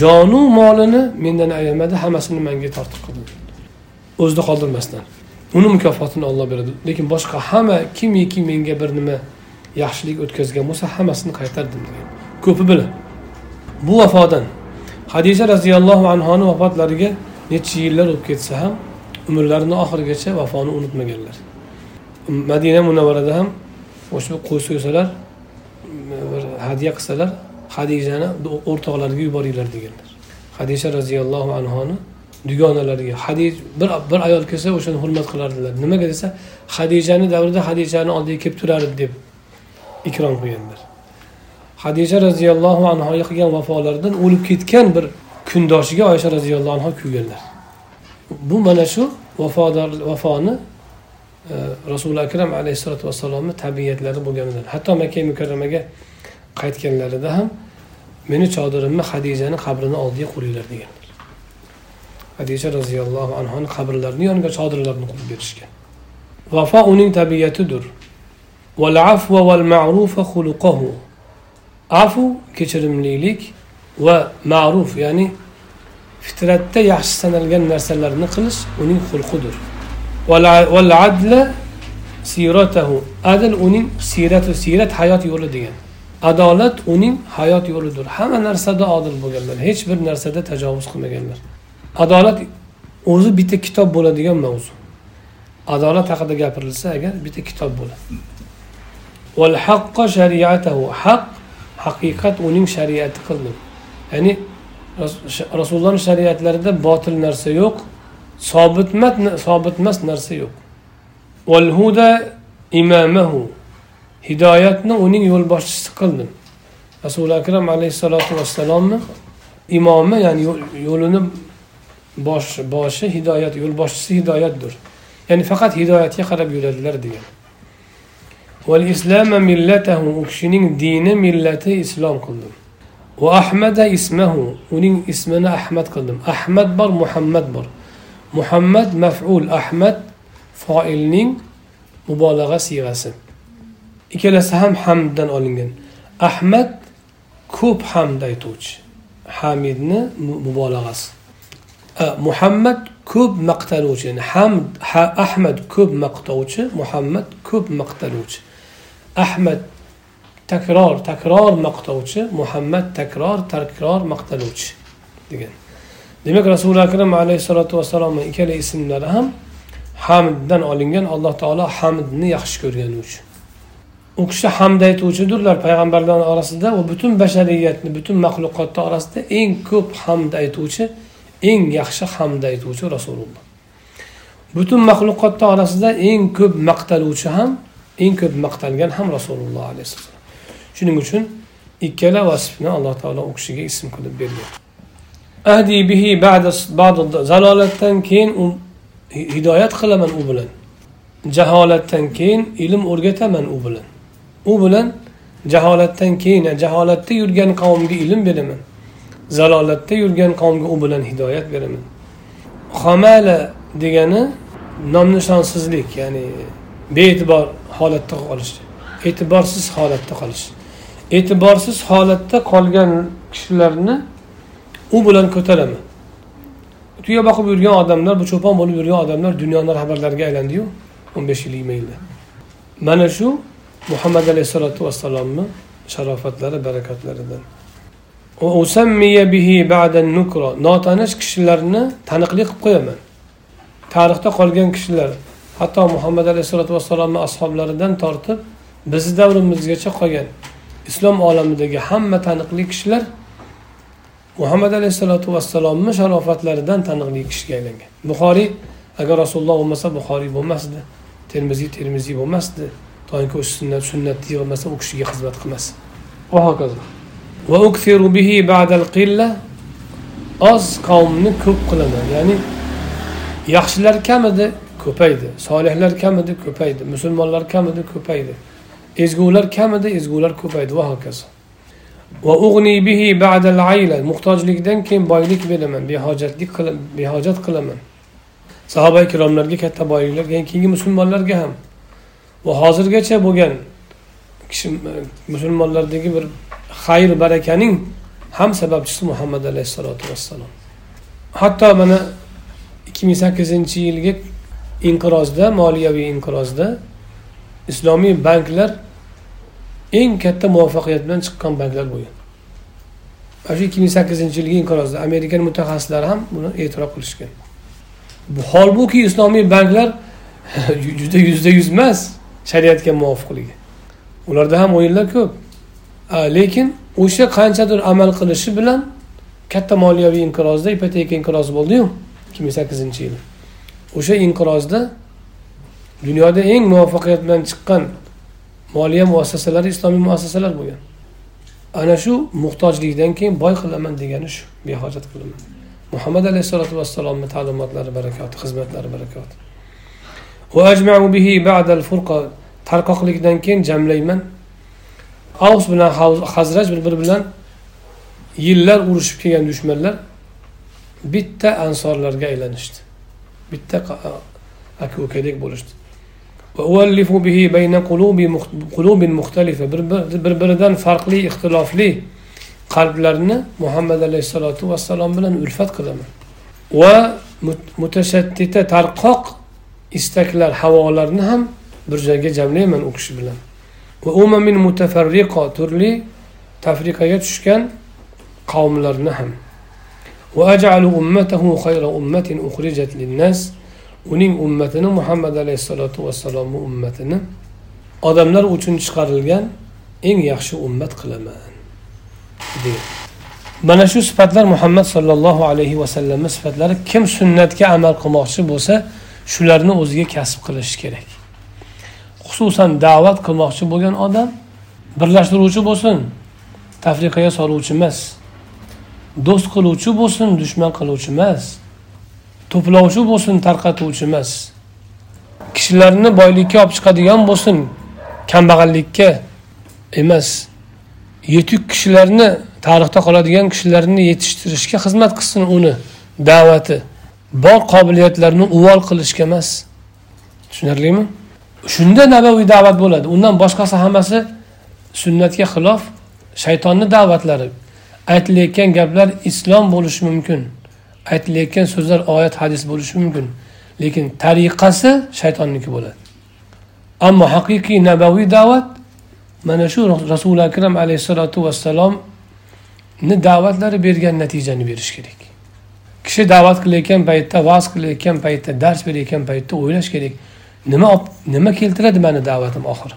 jonu molini mendan ayamadi hammasini menga tortiq qildi. O'zida qoldirmasdan. Uni mukofotini olloh beradi. Lekin boshqa hamma kimiki menga bir nima yaxshilik o'tkazgan bo'lsa hammasini qaytardim degan. Ko'pi bilan. Bu vafodan hadisha roziyallohu anhoni vafotlariga necha yillar o'tib ketsa ham umrlarini oxirigacha vafoni unutmaganlar. Madina munavvarada ham o'sha qo'y so'ysalar bir hadya qilsalar hadijani o'rtoqlariga yuboringlar deganlar. Hadisha roziyallohu anhoni dugonalariga hadij bir bir ayol kelsa o'shani hurmat qilardilar. Nimaga desa hadijani davrida hadijani oldiga kelib turardi deb ikrom qilganlar. Hadisha roziyallohu anhoga qilgan vafolaridan o'lib ketgan bir kundoshiga oysha roziyallohu anhu kuyganlar bu mana shu vafodor vafoni e, rasuli akram alayhissalotu vassalomni tabiatlari bo'lganidan hatto makka mukarramaga qaytganlarida ham meni chodirimni hadijani qabrini oldiga quringlar deganlar hadisha roziyallohu anhuni qabrlarini yoniga chodirlarni qurib berishgan. Vafo uning tabiatidir. Afu kechirimlilik va ma'ruf ya'ni fitratda yaxshi sanalgan narsalarni qilish uning xulqidir adl uning siyrati siyrat hayot yo'li degan. Adolat uning hayot yo'lidir. Hamma narsada odil bo'lganlar hech bir narsada tajovuz qilmaganlar. Adolat o'zi bitta kitob bo'ladigan mavzu. Adolat haqida gapirilsa agar bitta kitob bo'ladi. Haq haqiqat uning shariati qildim ya'ni rasulullohni shariatlarida botil narsa yo'q sobitmas sobitmas narsa yo'q. Val huda imamahu. Hidoyatni uning yo'lboshchisi qildim. Rasuli akram alayhissalotu vassalomni imomi ya'ni yo'lini bosh boshi hidoyat yo'lboshchisi hidoyatdir. Ya'ni faqat hidoyatga qarab yuradilar degan. Val islama millatahu u kishining dini millati islom qildim. Va ahmada ismahu uning ismini ahmad qildim. Ahmad bor muhammad bor. Muhammad maf'ul ahmad foilning mubolag'a siyg'asi. Ikkalasi ham hamddan olingan. Ahmad ko'p hamd aytuvchi. Hamidni mubolag'asi. Muhammad ko'p maqtaluvchi ya'ni hamd ha, ahmad ko'p maqtovchi muhammad ko'p maqtaluvchi. Ahmad takror takror maqtovchi muhammad takror takror maqtaluvchi degan. Demak rasuli akram alayhissalotu vassalomni ikkala ismlari ham hamddan olingan alloh taolo hamdni yaxshi ko'rgani uchun. U kishi hamd aytuvchidirlar payg'ambarlar orasida va butun bashariyatni butun maxluqotni orasida eng ko'p hamd aytuvchi eng yaxshi hamd aytuvchi rasululloh. Butun maxluqotni orasida eng ko'p maqtaluvchi ham eng ko'p maqtalgan ham rasululloh alayhissalom shuning uchun ikkala vasfni alloh taolo u kishiga ism qilib bergan. Ahdi bihi zalolatdan keyin u hidoyat qilaman u bilan. Jaholatdan keyin ilm o'rgataman u bilan. U bilan jaholatdan keyin jaholatda yurgan qavmga ilm beraman. Zalolatda yurgan qavmga u bilan hidoyat beraman. Hamala degani nom nishonsizlik ya'ni bee'tibor holatda qolish. E'tiborsiz holatda qolish. E'tiborsiz holatda qolgan kishilarni u bilan ko'taraman. Tuya boqib yurgan odamlar bu cho'pon bo'lib yurgan odamlar dunyoni rahbarlariga aylandiyu o'n besh yil yigirma yilda mana shu muhammad alayhissalotu vassalomni sharofatlari barakatlaridan. Notanish kishilarni taniqli qilib qo'yaman. Tarixda qolgan kishilar hatto muhammad alayhissalotu vassalomni ashoblaridan tortib bizni davrimizgacha qolgan islom olamidagi hamma taniqli kishilar muhammad alayhissalotu vassalomni sharofatlaridan taniqli kishiga aylangan. Buxoriy agar rasululloh bo'lmasa buxoriy bo'lmasdi termiziy termiziy bo'lmasdi. Toinki o'sha sunnat sunnatni yig'masa u kishiga xizmat qilmas. Va hokazo. Oz qavmni ko'p qilaman. Ya'ni yaxshilar kam edi ko'paydi. Solihlar kam edi ko'paydi. Musulmonlar kam edi ko'paydi. Ezgular kam edi ezgular ko'paydi. Va hokazo. Muhtojlikdan keyin boylik beraman behojatlik behojat qilaman. Sahoba ikromlarga katta boyliklar keyingi musulmonlarga ham va hozirgacha bo'lgan kishi musulmonlardagi bir xayr barakaning ham sababchisi muhammad alayhissalotu vassalom. Hatto mana ikki ming sakkizinchi yilgi inqirozda moliyaviy inqirozda islomiy banklar eng katta muvaffaqiyat bilan chiqqan banklar bo'lgan. Mana shu ikki ming sakkizinchi yilgi inqirozda amerikan mutaxassislari ham buni e'tirof qilishgan. Holbuki islomiy banklar <laughs> juda yuzda yuz emas. Shariatga muvofiqligi. Ularda ham o'yinlar ko'p. Lekin o'sha qanchadir amal qilishi bilan katta moliyaviy inqirozda ipoteka inqirozi bo'ldiyu ikki ming sakkizinchi yili. O'sha inqirozda dunyoda eng muvaffaqiyat bilan chiqqan moliya muassasalari islomiy muassasalar bo'lgan. Ana shu muhtojlikdan keyin boy qilaman degani shu behojat qilaman. Muhammad alayhissalotu vassalomni ta'limotlari barakoti xizmatlari barakoti. Tarqoqlikdan keyin jamlayman avs bilan hazraj bir biri bilan yillar urushib kelgan dushmanlar bitta ansorlarga aylanishdi. Bitta aka ukadek bo'lishdi. bir biridan farqli ixtilofli qalblarni muhammad alayhissalotu vassalom bilan ulfat qilaman. Va mutashattita tarqoq istaklar havolarni ham bir joyga jamlayman u kishi bilan. Va umamin mutafarriqo turli tafriqaga tushgan qavmlarni ham. Va ajalu ummatahu khayra ummatin ukhrijat linnas. Uning ummatini muhammad alayhissalotu vassalomni ummatini odamlar uchun chiqarilgan eng yaxshi ummat qilaman degan mana shu sifatlar muhammad sollallohu alayhi vasallamni sifatlari kim sunnatga amal qilmoqchi bo'lsa shularni o'ziga kasb qilishi kerak. Xususan da'vat qilmoqchi bo'lgan odam birlashtiruvchi bo'lsin tafriqaga soluvchi emas do'st qiluvchi bo'lsin dushman qiluvchi emas to'plovchi bo'lsin tarqatuvchi emas kishilarni boylikka olib chiqadigan bo'lsin kambag'allikka emas yetuk kishilarni tarixda qoladigan kishilarni yetishtirishga xizmat qilsin uni da'vati. Bor qobiliyatlarni uvol qilishga emas. Tushunarlimi? Shunda nabaviy da'vat bo'ladi. Undan boshqasi hammasi sunnatga xilof shaytonni da'vatlari. Aytilayotgan gaplar islom bo'lishi mumkin. Aytilayotgan so'zlar oyat hadis bo'lishi mumkin. Lekin tariqasi shaytonniki bo'ladi. Ammo haqiqiy nabaviy da'vat mana shu rasuli akram alayhissalotu vassalomni da'vatlari bergan natijani berish kerak. Kishi da'vat qilayotgan paytda va'z qilayotgan paytda dars berayotgan paytda o'ylash kerak. Nima nima keltiradi mani da'vatim oxiri?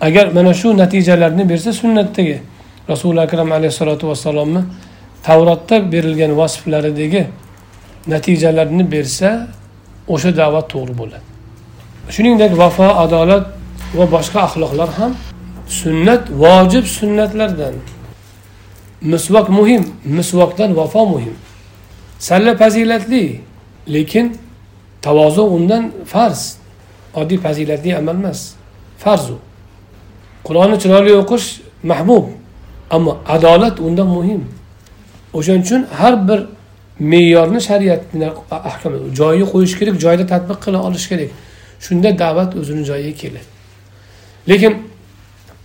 Agar mana shu natijalarni bersa sunnatdagi rasuli akram alayhissalotu vassalomni tavrotda berilgan vasflaridagi natijalarni bersa o'sha da'vat to'g'ri bo'ladi. Shuningdek vafo adolat va boshqa axloqlar ham sunnat vojib sunnatlardan. Misvok muhim misvokdan vafo muhim. Salla fazilatli lekin tavozu undan farz. Oddiy fazilatli amal emas farzu qur'onni chiroyli o'qish mahbub ammo adolat undan muhim. O'shaning uchun har bir me'yorni shariatni ahkam joyiga qo'yish kerak joyida tadbiq qila olish kerak. Shunda da'vat o'zini joyiga keladi. Lekin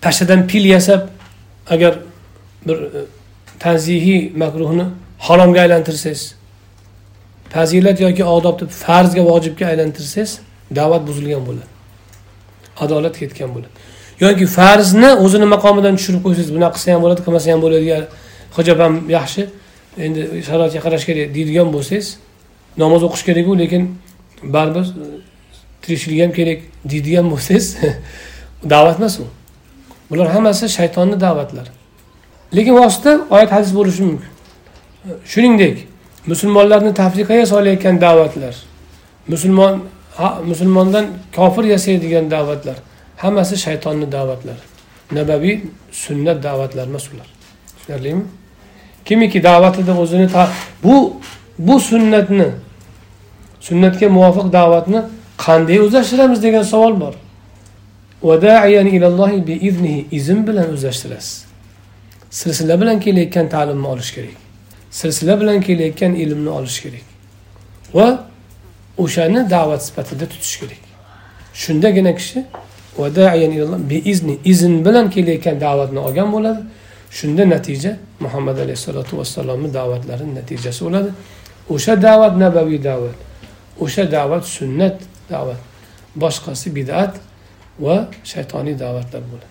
pashtadan pil yasab agar bir e, tanzihiy makruhni haromga aylantirsangiz fazilat yoki odobni farzga vojibga aylantirsangiz da'vat buzilgan bo'ladi. Adolat ketgan bo'ladi. Yoki farzni o'zini maqomidan tushirib qo'ysangiz bunaqa qilsa ham bo'ladi qilmasa ham bo'ladi hijob ham yaxshi endi sharoitga qarash kerak deydigan bo'lsangiz namoz o'qish kerakku lekin baribir e, tirikchilik ham kerak deydigan bo'lsangiz <laughs> da'vat emas u. Bular hammasi shaytonni da'vatlari lekin vosita oyat hadis bo'lishi mumkin. E, shuningdek musulmonlarni tafriqaga solayotgan da'vatlar musulmon musulmondan kofir yasaydigan da'vatlar hammasi shaytonni da'vatlari nabaviy sunnat da'vatlar emas ular. Tushunarlimi? Kimiki da'vatida o'zini bu bu sunnatni sunnatga muvofiq da'vatni qanday o'zlashtiramiz degan savol bor. Izn bilan o'zlashtirasiz. Silsila bilan kelayotgan ta'limni olish kerak. Silsila bilan kelayotgan ilmni olish kerak. Va o'shani da'vat sifatida tutish kerak. Shundagina kishi izn bilan kelayotgan da'vatni olgan bo'ladi. Shunda natija muhammad alayhissalotu vassalomni da'vatlari natijasi bo'ladi. O'sha da'vat nabaviy da'vat o'sha da'vat sunnat da'vat boshqasi bid'at va shaytoniy da'vatlar bo'ladi.